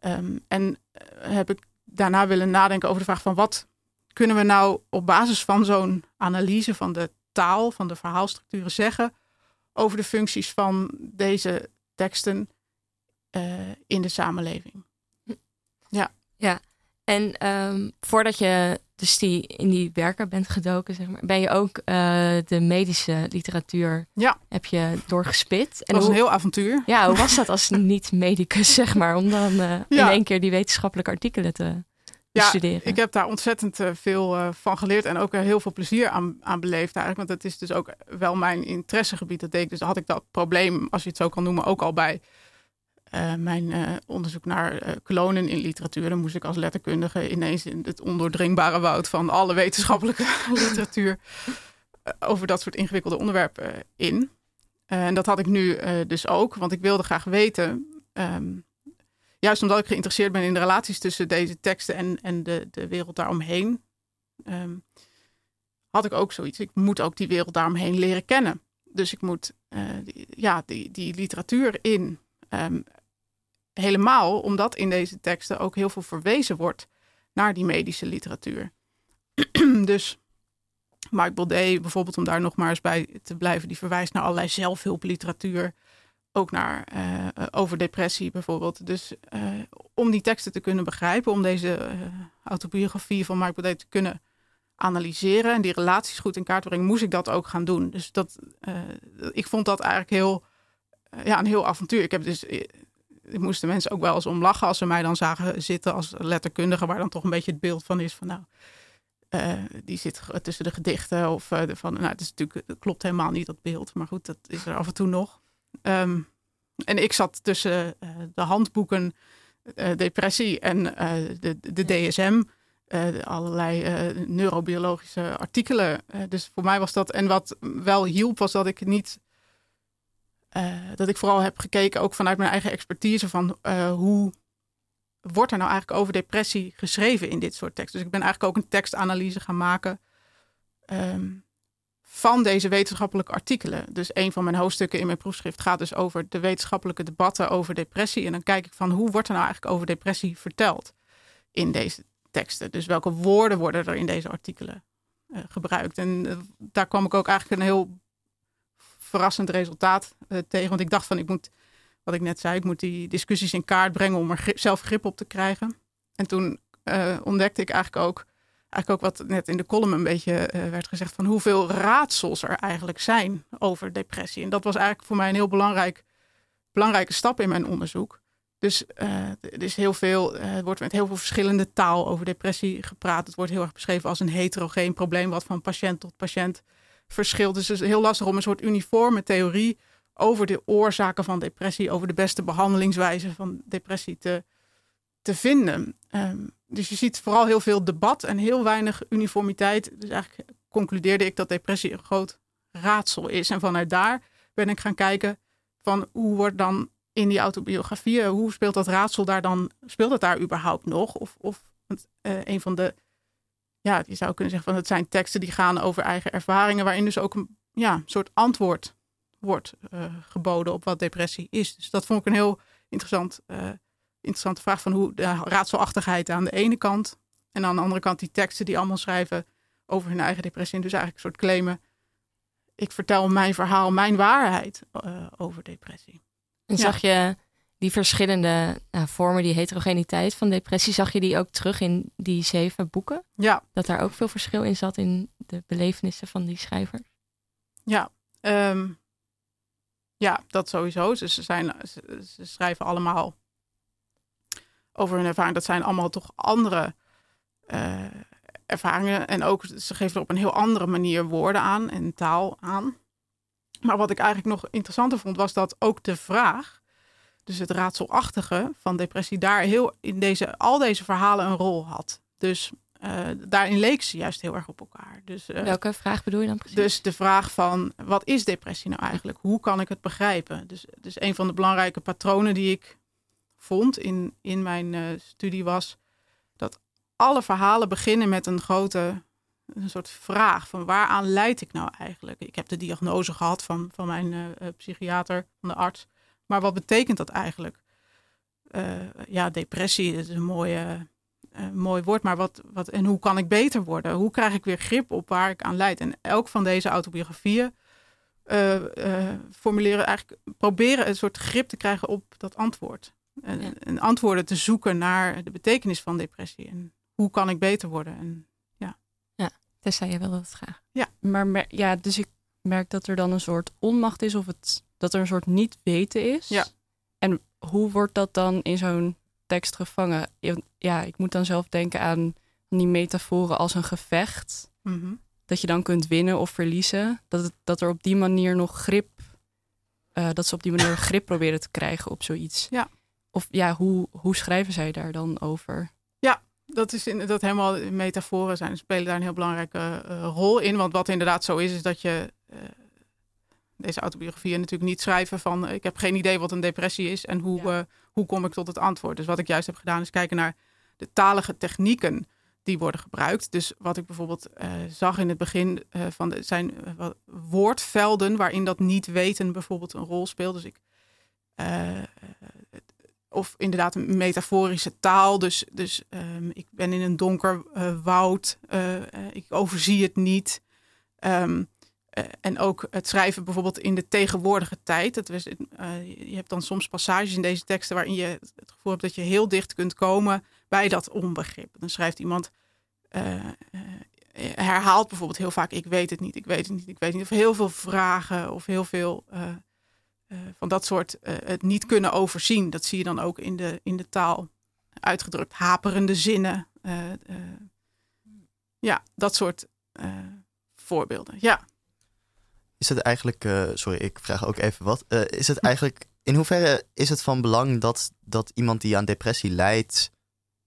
Um, en heb ik daarna willen nadenken over de vraag van wat kunnen we nou op basis van zo'n analyse van de taal, van de verhaalstructuren zeggen over de functies van deze teksten uh, in de samenleving. Ja. Ja, en um, voordat je dus die in die werken bent gedoken, zeg maar, ben je ook uh, de medische literatuur ja. heb je doorgespit. En dat was een heel avontuur. Ja, hoe was *laughs* dat als niet-medicus, zeg maar, om dan uh, ja. in één keer die wetenschappelijke artikelen te ja, studeren? Ik heb daar ontzettend uh, veel van geleerd en ook heel veel plezier aan, aan beleefd eigenlijk. Want dat is dus ook wel mijn interessegebied. Dat deed ik, dus had ik dat probleem, als je het zo kan noemen, ook al bij uh, mijn uh, onderzoek naar uh, klonen in literatuur. Dan moest ik als letterkundige ineens in het ondoordringbare woud van alle wetenschappelijke *laughs* literatuur over dat soort ingewikkelde onderwerpen in. en dat had ik nu dus ook, want ik wilde graag weten, um, juist omdat ik geïnteresseerd ben in de relaties tussen deze teksten en, en de, de wereld daaromheen, um, had ik ook zoiets. Ik moet ook die wereld daaromheen leren kennen. Dus ik moet die, ja, die, die literatuur in. Um, helemaal omdat in deze teksten ook heel veel verwezen wordt naar die medische literatuur. *clears throat* dus Michael Day, bijvoorbeeld, om daar nog maar eens bij te blijven, die verwijst naar allerlei zelfhulpliteratuur. Ook naar uh, over depressie bijvoorbeeld. Dus uh, om die teksten te kunnen begrijpen, om deze autobiografie van Michael Day te kunnen analyseren en die relaties goed in kaart te brengen, moest ik dat ook gaan doen. Dus dat, ik vond dat eigenlijk heel, ja, een heel avontuur. Ik heb dus moesten mensen ook wel eens om lachen als ze mij dan zagen zitten als letterkundige, waar dan toch een beetje het beeld van is van nou, die zit tussen de gedichten of van, nou, het is natuurlijk, het klopt helemaal niet dat beeld, maar goed, dat is er af en toe nog. Um, en ik zat tussen uh, de handboeken depressie en de, de DSM, allerlei neurobiologische artikelen. dus voor mij was dat, en wat wel hielp, was dat ik niet dat ik vooral heb gekeken, ook vanuit mijn eigen expertise, van hoe wordt er nou eigenlijk over depressie geschreven in dit soort teksten. Dus ik ben eigenlijk ook een tekstanalyse gaan maken um, van deze wetenschappelijke artikelen. Dus een van mijn hoofdstukken in mijn proefschrift gaat dus over de wetenschappelijke debatten over depressie. En dan kijk ik van hoe wordt er nou eigenlijk over depressie verteld in deze teksten. Dus welke woorden worden er in deze artikelen uh, gebruikt. En uh, daar kwam ik ook eigenlijk een heel verrassend resultaat uh, tegen. Want ik dacht van, ik moet, wat ik net zei, ik moet die discussies in kaart brengen om er zelf grip op te krijgen. En toen ontdekte ik eigenlijk ook, eigenlijk ook wat net in de column een beetje werd gezegd, van hoeveel raadsels er eigenlijk zijn over depressie. En dat was eigenlijk voor mij een heel belangrijk, belangrijke stap in mijn onderzoek. Dus uh, er is heel veel, uh, wordt met heel veel verschillende taal over depressie gepraat. Het wordt heel erg beschreven als een heterogeen probleem, wat van patiënt tot patiënt verschilt. Dus het is heel lastig om een soort uniforme theorie over de oorzaken van depressie, over de beste behandelingswijze van depressie te, te vinden. Um, dus je ziet vooral heel veel debat en heel weinig uniformiteit. Dus eigenlijk concludeerde ik dat depressie een groot raadsel is. En vanuit daar ben ik gaan kijken van hoe wordt dan in die autobiografie. Hoe speelt dat raadsel daar dan? Speelt het daar überhaupt nog? Of, of uh, een van de, ja, je zou kunnen zeggen van het zijn teksten die gaan over eigen ervaringen, waarin dus ook een ja, soort antwoord wordt uh, geboden op wat depressie is. Dus dat vond ik een heel interessant, uh, interessante vraag van hoe de raadselachtigheid aan de ene kant en aan de andere kant die teksten die allemaal schrijven over hun eigen depressie en dus eigenlijk een soort claimen. Ik vertel mijn verhaal, mijn waarheid over depressie. En zag je die verschillende nou, vormen, die heterogeniteit van depressie, zag je die ook terug in die zeven boeken? Ja. Dat daar ook veel verschil in zat in de belevenissen van die schrijvers? Ja, um, ja dat sowieso. Ze, zijn, ze, ze, schrijven allemaal over hun ervaring. Dat zijn allemaal toch andere uh, ervaringen. En ook ze geven er op een heel andere manier woorden aan en taal aan. Maar wat ik eigenlijk nog interessanter vond, was dat ook de vraag, dus het raadselachtige van depressie, daar heel in deze, al deze verhalen een rol had. Dus uh, daarin leek ze juist heel erg op elkaar. Dus, uh, Welke vraag bedoel je dan precies? Dus de vraag van, wat is depressie nou eigenlijk? Hoe kan ik het begrijpen? Dus, dus een van de belangrijke patronen die ik vond in, in mijn uh, studie was dat alle verhalen beginnen met een grote een soort vraag van waaraan leid ik nou eigenlijk? Ik heb de diagnose gehad van, van mijn uh, psychiater, van de arts. Maar wat betekent dat eigenlijk? Ja, depressie is een mooie, uh, mooi woord, maar wat, wat, en hoe kan ik beter worden? Hoe krijg ik weer grip op waar ik aan leid? En elk van deze autobiografieën formuleren eigenlijk, proberen een soort grip te krijgen op dat antwoord. En, ja. en antwoorden te zoeken naar de betekenis van depressie. En hoe kan ik beter worden? En Tessa, jij wilde dat graag. Ja, maar ja, dus ik merk dat er dan een soort onmacht is of het, dat er een soort niet weten is. Ja. En hoe wordt dat dan in zo'n tekst gevangen? Ja, ik moet dan zelf denken aan die metaforen als een gevecht. Mm -hmm. Dat je dan kunt winnen of verliezen. Dat, het, dat er op die manier nog grip, uh, dat ze op die manier grip proberen te krijgen op zoiets. Ja. Of ja, hoe, hoe schrijven zij daar dan over? Ja, dat is in, dat helemaal metaforen zijn, spelen daar een heel belangrijke uh, rol in. Want wat inderdaad zo is, is dat je uh, deze autobiografieën natuurlijk niet schrijven van uh, ik heb geen idee wat een depressie is en hoe, ja. hoe kom ik tot het antwoord. Dus wat ik juist heb gedaan is kijken naar de talige technieken die worden gebruikt. Dus wat ik bijvoorbeeld zag in het begin van de, zijn woordvelden waarin dat niet weten bijvoorbeeld een rol speelt. Dus ik of inderdaad een metaforische taal. Dus, dus um, ik ben in een donker uh, woud. Uh, uh, ik overzie het niet. Um, en ook het schrijven bijvoorbeeld in de tegenwoordige tijd. Dat je hebt dan soms passages in deze teksten waarin je het gevoel hebt dat je heel dicht kunt komen bij dat onbegrip. Dan schrijft iemand, herhaalt bijvoorbeeld heel vaak: Ik weet het niet, ik weet het niet, ik weet niet. Of heel veel vragen of heel veel uh, van dat soort uh, het niet kunnen overzien. Dat zie je dan ook in de, in de taal uitgedrukt. Haperende zinnen. Uh, ja, dat soort voorbeelden. Ja. Is het eigenlijk, sorry, ik vraag ook even wat. is het eigenlijk, in hoeverre is het van belang dat, dat iemand die aan depressie lijdt,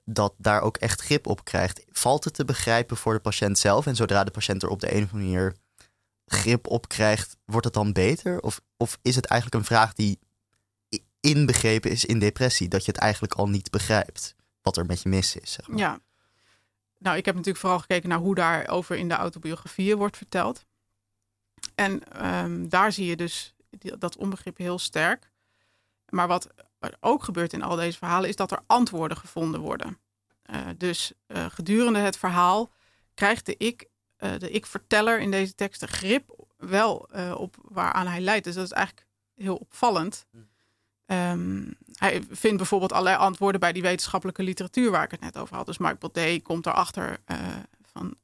dat daar ook echt grip op krijgt? Valt het te begrijpen voor de patiënt zelf? En zodra de patiënt er op de een of andere manier grip op krijgt, wordt het dan beter? Of, of is het eigenlijk een vraag die inbegrepen is in depressie? Dat je het eigenlijk al niet begrijpt wat er met je mis is. Zeg maar. Ja. Nou, ik heb natuurlijk vooral gekeken naar hoe daarover in de autobiografieën wordt verteld. En um, daar zie je dus dat onbegrip heel sterk. Maar wat er ook gebeurt in al deze verhalen is dat er antwoorden gevonden worden. Uh, dus uh, gedurende het verhaal krijgt de ik, uh, de ik-verteller in deze teksten grip wel op waaraan hij leidt. Dus dat is eigenlijk heel opvallend. Um, hij vindt bijvoorbeeld allerlei antwoorden bij die wetenschappelijke literatuur waar ik het net over had. Dus Mark Baudet komt erachter van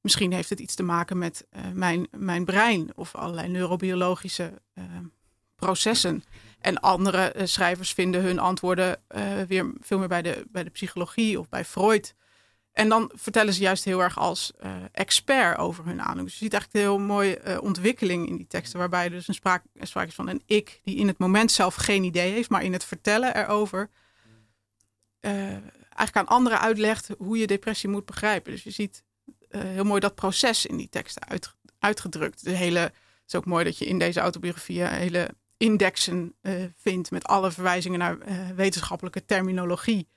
misschien heeft het iets te maken met mijn, mijn brein of allerlei neurobiologische processen. En andere uh, schrijvers vinden hun antwoorden uh, weer veel meer bij de, bij de psychologie of bij Freud. En dan vertellen ze juist heel erg als uh, expert over hun aandoening. Dus je ziet eigenlijk een heel mooie ontwikkeling in die teksten, waarbij er dus een sprake, een sprake is van een ik die in het moment zelf geen idee heeft, maar in het vertellen erover eigenlijk aan anderen uitlegt hoe je depressie moet begrijpen. Dus je ziet heel mooi dat proces in die teksten uit, uitgedrukt. De hele, het is ook mooi dat je in deze autobiografie hele indexen vindt met alle verwijzingen naar wetenschappelijke terminologie.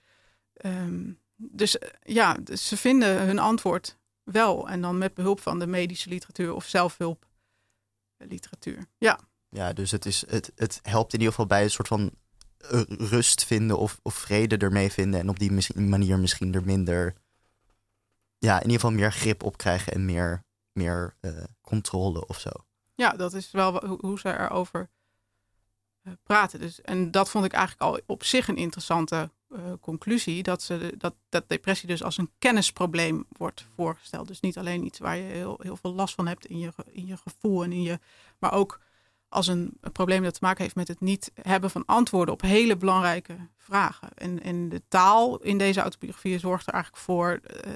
Um, dus uh, ja, dus ze vinden hun antwoord wel. En dan met behulp van de medische literatuur of zelfhulpliteratuur. Ja. Ja, dus het, is, het, het helpt in ieder geval bij een soort van rust vinden of, of vrede ermee vinden. En op die manier misschien er minder, ja, in ieder geval meer grip op krijgen en meer, meer controle of zo. Ja, dat is wel hoe ze erover eh, praten. Dus, en dat vond ik eigenlijk al op zich een interessante uh, conclusie. Dat, ze, dat, dat depressie dus als een kennisprobleem wordt voorgesteld. Dus niet alleen iets waar je heel, heel veel last van hebt in je, in je gevoel en in je. Maar ook als een, probleem dat te maken heeft met het niet hebben van antwoorden op hele belangrijke vragen. En, en de taal in deze autobiografie zorgt er eigenlijk voor. Uh,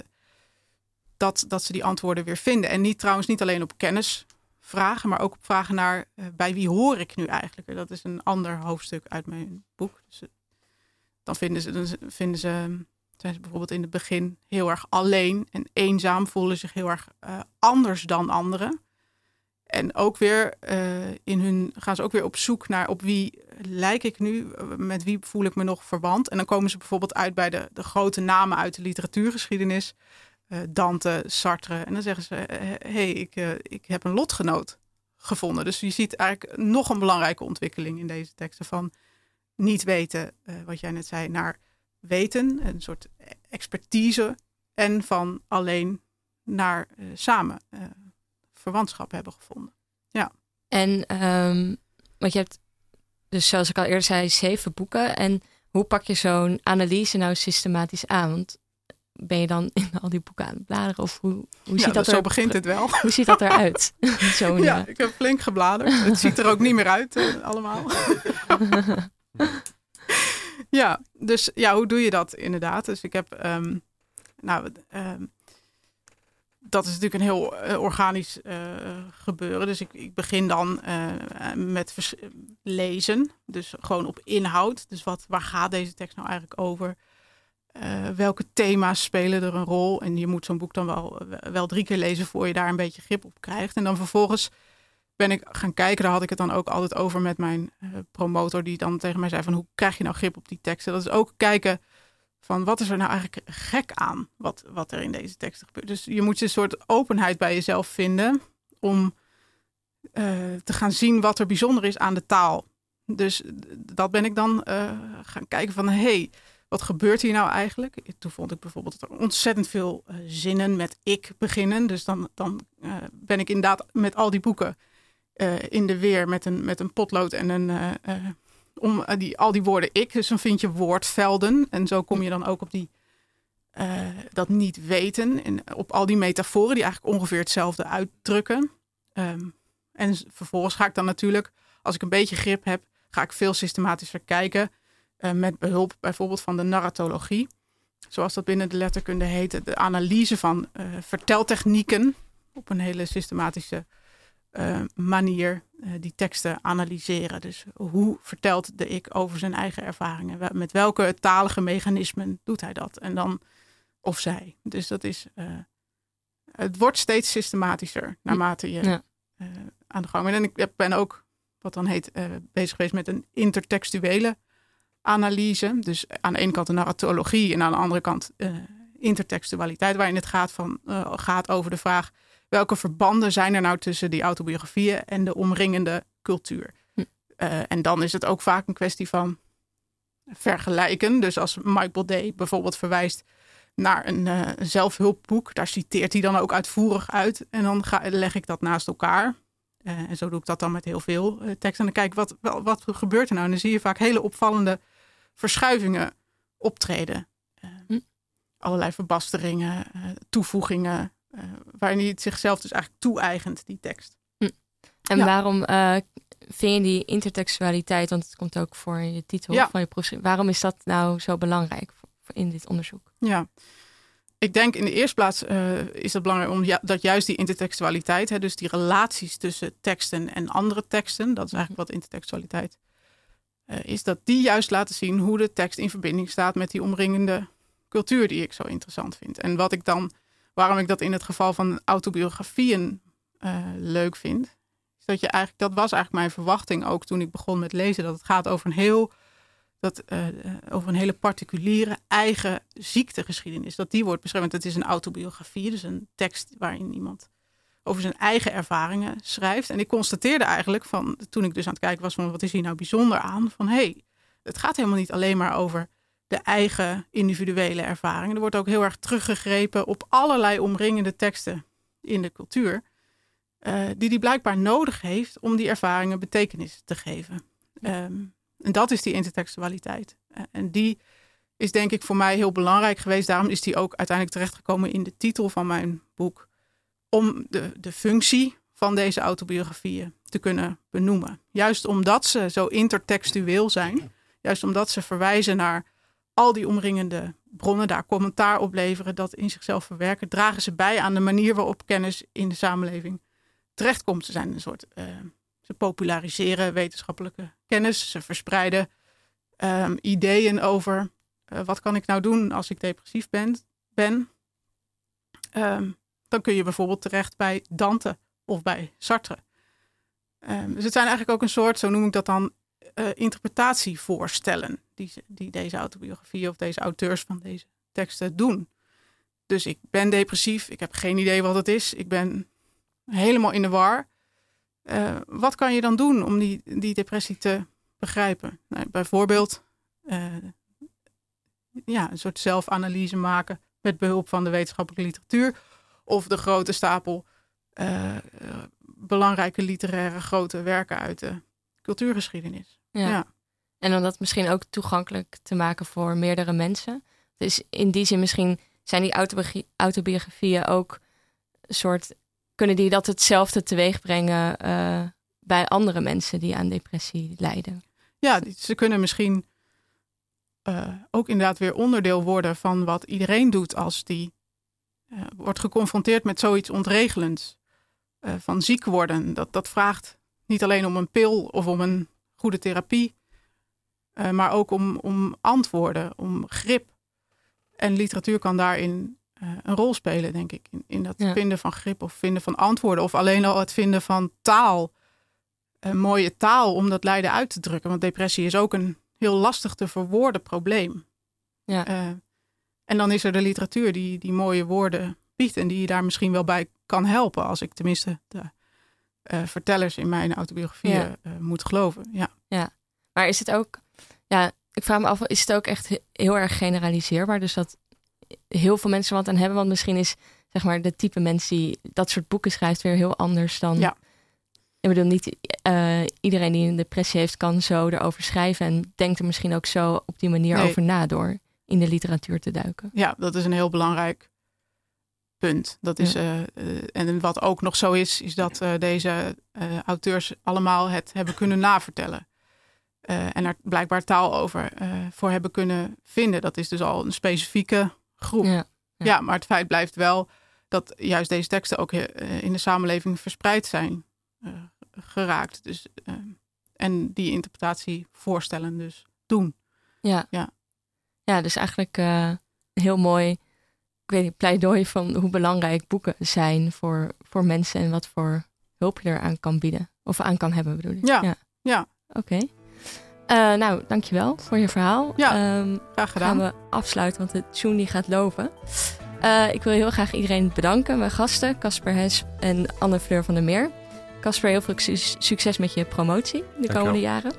dat, dat ze die antwoorden weer vinden. En niet trouwens niet alleen op kennis vragen, maar ook op vragen naar uh, bij wie hoor ik nu eigenlijk. Dat is een ander hoofdstuk uit mijn boek. Dus, dan vinden ze, vinden ze, zijn ze bijvoorbeeld in het begin heel erg alleen en eenzaam, voelen zich heel erg uh, anders dan anderen. En ook weer in hun gaan ze ook weer op zoek naar op wie lijk ik nu, met wie voel ik me nog verwant. En dan komen ze bijvoorbeeld uit bij de, de grote namen uit de literatuurgeschiedenis. Eh, Dante, Sartre. En dan zeggen ze: hé, eh, hey, ik, ik heb een lotgenoot gevonden. Dus je ziet eigenlijk nog een belangrijke ontwikkeling in deze teksten van niet weten, uh, wat jij net zei, naar weten, een soort expertise, en van alleen naar samen verwantschap hebben gevonden. Ja. En um, want je hebt, dus zoals ik al eerder zei, zeven boeken. En hoe pak je zo'n analyse nou systematisch aan? Want ben je dan in al die boeken aan het bladeren? Of hoe, hoe ziet dat, zo er, begint het wel. Hoe ziet dat eruit? *laughs* zo ja, ik heb flink gebladerd. Het ziet er ook niet meer uit uh, allemaal. *laughs* *laughs* ja, dus ja, hoe doe je dat inderdaad? Dus ik heb, um, nou, um, dat is natuurlijk een heel uh, organisch uh, gebeuren. Dus ik, ik begin dan met lezen. Dus gewoon op inhoud. Dus wat, waar gaat deze tekst nou eigenlijk over? Welke thema's spelen er een rol? En je moet zo'n boek dan wel, wel drie keer lezen voor je daar een beetje grip op krijgt. En dan vervolgens ben ik gaan kijken, daar had ik het dan ook altijd over met mijn uh, promotor, die dan tegen mij zei van hoe krijg je nou grip op die teksten? Dat is ook kijken van wat is er nou eigenlijk gek aan wat, wat er in deze teksten gebeurt. Dus je moet een soort openheid bij jezelf vinden om uh, te gaan zien wat er bijzonder is aan de taal. Dus dat ben ik dan gaan kijken van hey, wat gebeurt hier nou eigenlijk? Toen vond ik bijvoorbeeld dat er ontzettend veel zinnen met ik beginnen. Dus dan, dan ben ik inderdaad met al die boeken uh, in de weer met een, met een potlood en een, om die, al die woorden ik. Dus dan vind je woordvelden. En zo kom je dan ook op die, dat niet weten. En op al die metaforen die eigenlijk ongeveer hetzelfde uitdrukken. Um, en vervolgens ga ik dan natuurlijk, als ik een beetje grip heb, ga ik veel systematischer kijken met behulp bijvoorbeeld van de narratologie. Zoals dat binnen de letterkunde heet. De analyse van verteltechnieken. Op een hele systematische manier die teksten analyseren. Dus hoe vertelt de ik over zijn eigen ervaringen? Met welke talige mechanismen doet hij dat? En dan of zij. Dus dat is. het wordt steeds systematischer naarmate je ja. aan de gang bent. En ik ben ook, wat dan heet, bezig geweest met een intertextuele analyse. Dus aan de ene kant de narratologie en aan de andere kant uh, intertextualiteit, waarin het gaat, van, uh, gaat over de vraag welke verbanden zijn er nou tussen die autobiografieën en de omringende cultuur. Hm. Uh, en dan is het ook vaak een kwestie van vergelijken. Dus als Michael Day bijvoorbeeld verwijst naar een uh, zelfhulpboek, daar citeert hij dan ook uitvoerig uit. En dan ga, leg ik dat naast elkaar. Uh, en zo doe ik dat dan met heel veel teksten. En dan kijk ik wat, wat, wat gebeurt er nou. En dan zie je vaak hele opvallende verschuivingen optreden. Hm. Allerlei verbasteringen, toevoegingen, waarin hij het zichzelf dus eigenlijk toe-eigent, die tekst. Hm. En ja. waarom vind je die intertextualiteit, want het komt ook voor in je titel ja. van je proefschrift, waarom is dat nou zo belangrijk in dit onderzoek? Ja, ik denk in de eerste plaats uh, is het belangrijk om ja, dat juist die intertextualiteit, hè, dus die relaties tussen teksten en andere teksten, dat is eigenlijk wat intertextualiteit uh, is, dat die juist laten zien hoe de tekst in verbinding staat met die omringende cultuur die ik zo interessant vind. En wat ik dan, waarom ik dat in het geval van autobiografieën uh, leuk vind, is dat je eigenlijk, dat was eigenlijk mijn verwachting ook toen ik begon met lezen, dat het gaat over een heel dat uh, over een hele particuliere eigen ziektegeschiedenis. Dat die wordt beschreven. Het is een autobiografie, dus een tekst waarin iemand over zijn eigen ervaringen schrijft. En ik constateerde eigenlijk van toen ik dus aan het kijken was van wat is hier nou bijzonder aan, van hé, hey, het gaat helemaal niet alleen maar over de eigen individuele ervaringen. Er wordt ook heel erg teruggegrepen op allerlei omringende teksten in de cultuur, uh, die die blijkbaar nodig heeft om die ervaringen betekenis te geven. Um, en dat is die intertextualiteit. En die is denk ik voor mij heel belangrijk geweest. Daarom is die ook uiteindelijk terechtgekomen in de titel van mijn boek. Om de, de functie van deze autobiografieën te kunnen benoemen. Juist omdat ze zo intertextueel zijn. Juist omdat ze verwijzen naar al die omringende bronnen, daar commentaar op leveren, dat in zichzelf verwerken, dragen ze bij aan de manier waarop kennis in de samenleving terechtkomt. Ze zijn een soort uh, ze populariseren wetenschappelijke kennis. Ze verspreiden um, ideeën over uh, wat kan ik nou doen als ik depressief ben. ben. Um, dan kun je bijvoorbeeld terecht bij Dante of bij Sartre. Um, dus het zijn eigenlijk ook een soort, zo noem ik dat dan, uh, interpretatievoorstellen die, die deze autobiografie of deze auteurs van deze teksten doen. Dus ik ben depressief, ik heb geen idee wat het is, ik ben helemaal in de war. Uh, wat kan je dan doen om die, die depressie te begrijpen? Nou, bijvoorbeeld uh, ja, een soort zelfanalyse maken met behulp van de wetenschappelijke literatuur. Of de grote stapel belangrijke literaire grote werken uit de cultuurgeschiedenis. Ja. ja. En om dat misschien ook toegankelijk te maken voor meerdere mensen. Dus in die zin misschien zijn die autobiografieën ook een soort kunnen die dat hetzelfde teweeg brengen uh, bij andere mensen die aan depressie lijden? Ja, ze kunnen misschien uh, ook inderdaad weer onderdeel worden van wat iedereen doet als die uh, wordt geconfronteerd met zoiets ontregelends. van ziek worden. Dat, dat vraagt niet alleen om een pil of om een goede therapie, maar ook om, om antwoorden, om grip. En literatuur kan daarin uh, een rol spelen, denk ik. In, in dat ja. vinden van grip of vinden van antwoorden. Of alleen al het vinden van taal. Een mooie taal om dat lijden uit te drukken. Want depressie is ook een heel lastig te verwoorden probleem. Ja. Uh, en dan is er de literatuur die die mooie woorden biedt. En die je daar misschien wel bij kan helpen. Als ik tenminste de uh, vertellers in mijn autobiografie ja. moet geloven. Ja. ja, maar is het ook... Ja, ik vraag me af, is het ook echt heel erg generaliseerbaar? Dus dat heel veel mensen wat aan hebben. Want misschien is zeg maar de type mens die dat soort boeken schrijft weer heel anders dan. Ja. Ik bedoel, niet uh, iedereen die een depressie heeft, kan zo erover schrijven. En denkt er misschien ook zo op die manier nee. over na door in de literatuur te duiken. Ja, dat is een heel belangrijk punt. Dat is, ja. uh, uh, en wat ook nog zo is, is dat deze auteurs allemaal het hebben kunnen navertellen. en er blijkbaar taal over voor hebben kunnen vinden. Dat is dus al een specifieke groep. Ja, ja. ja, maar het feit blijft wel dat juist deze teksten ook in de samenleving verspreid zijn geraakt. Dus, en die interpretatie voorstellen dus doen. Ja, ja. ja dus eigenlijk heel mooi weet niet, pleidooi van hoe belangrijk boeken zijn voor, voor mensen en wat voor hulp je eraan kan bieden. Of aan kan hebben bedoel ik. Ja, ja. ja. Oké. Okay. Uh, nou, dankjewel voor je verhaal. Ja, um, graag gedaan. Gaan we afsluiten, want de tune die gaat lopen. Uh, ik wil heel graag iedereen bedanken. Mijn gasten, Casper Hes en Anne Fleur van der Meer. Casper, heel veel su succes met je promotie de komende jaren.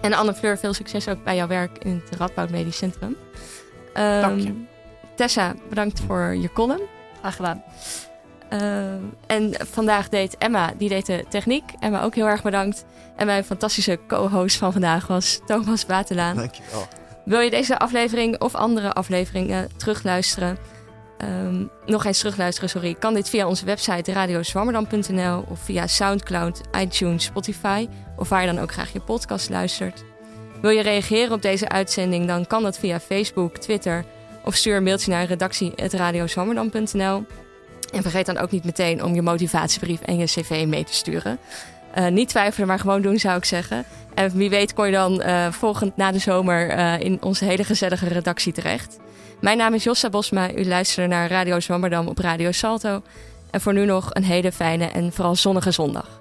En Anne Fleur, veel succes ook bij jouw werk in het Radboud Medisch Centrum. Um, Dank je. Tessa, bedankt voor je column. Graag gedaan. Uh, en vandaag deed Emma, die deed de techniek. Emma ook heel erg bedankt. En mijn fantastische co-host van vandaag was Thomas Batelaan. Dankjewel. Wil je deze aflevering of andere afleveringen terugluisteren? Um, nog eens terugluisteren, sorry. Kan dit via onze website radiozwammerdam.nl of via Soundcloud, iTunes, Spotify of waar je dan ook graag je podcast luistert. Wil je reageren op deze uitzending, dan kan dat via Facebook, Twitter of stuur een mailtje naar redactie.radiozwammerdam.nl. En vergeet dan ook niet meteen om je motivatiebrief en je cv mee te sturen. Uh, niet twijfelen, maar gewoon doen zou ik zeggen. En wie weet kon je dan uh, volgend na de zomer uh, in onze hele gezellige redactie terecht. Mijn naam is Jossa Bosma. U luistert naar Radio Zwammerdam op Radio Salto. En voor nu nog een hele fijne en vooral zonnige zondag.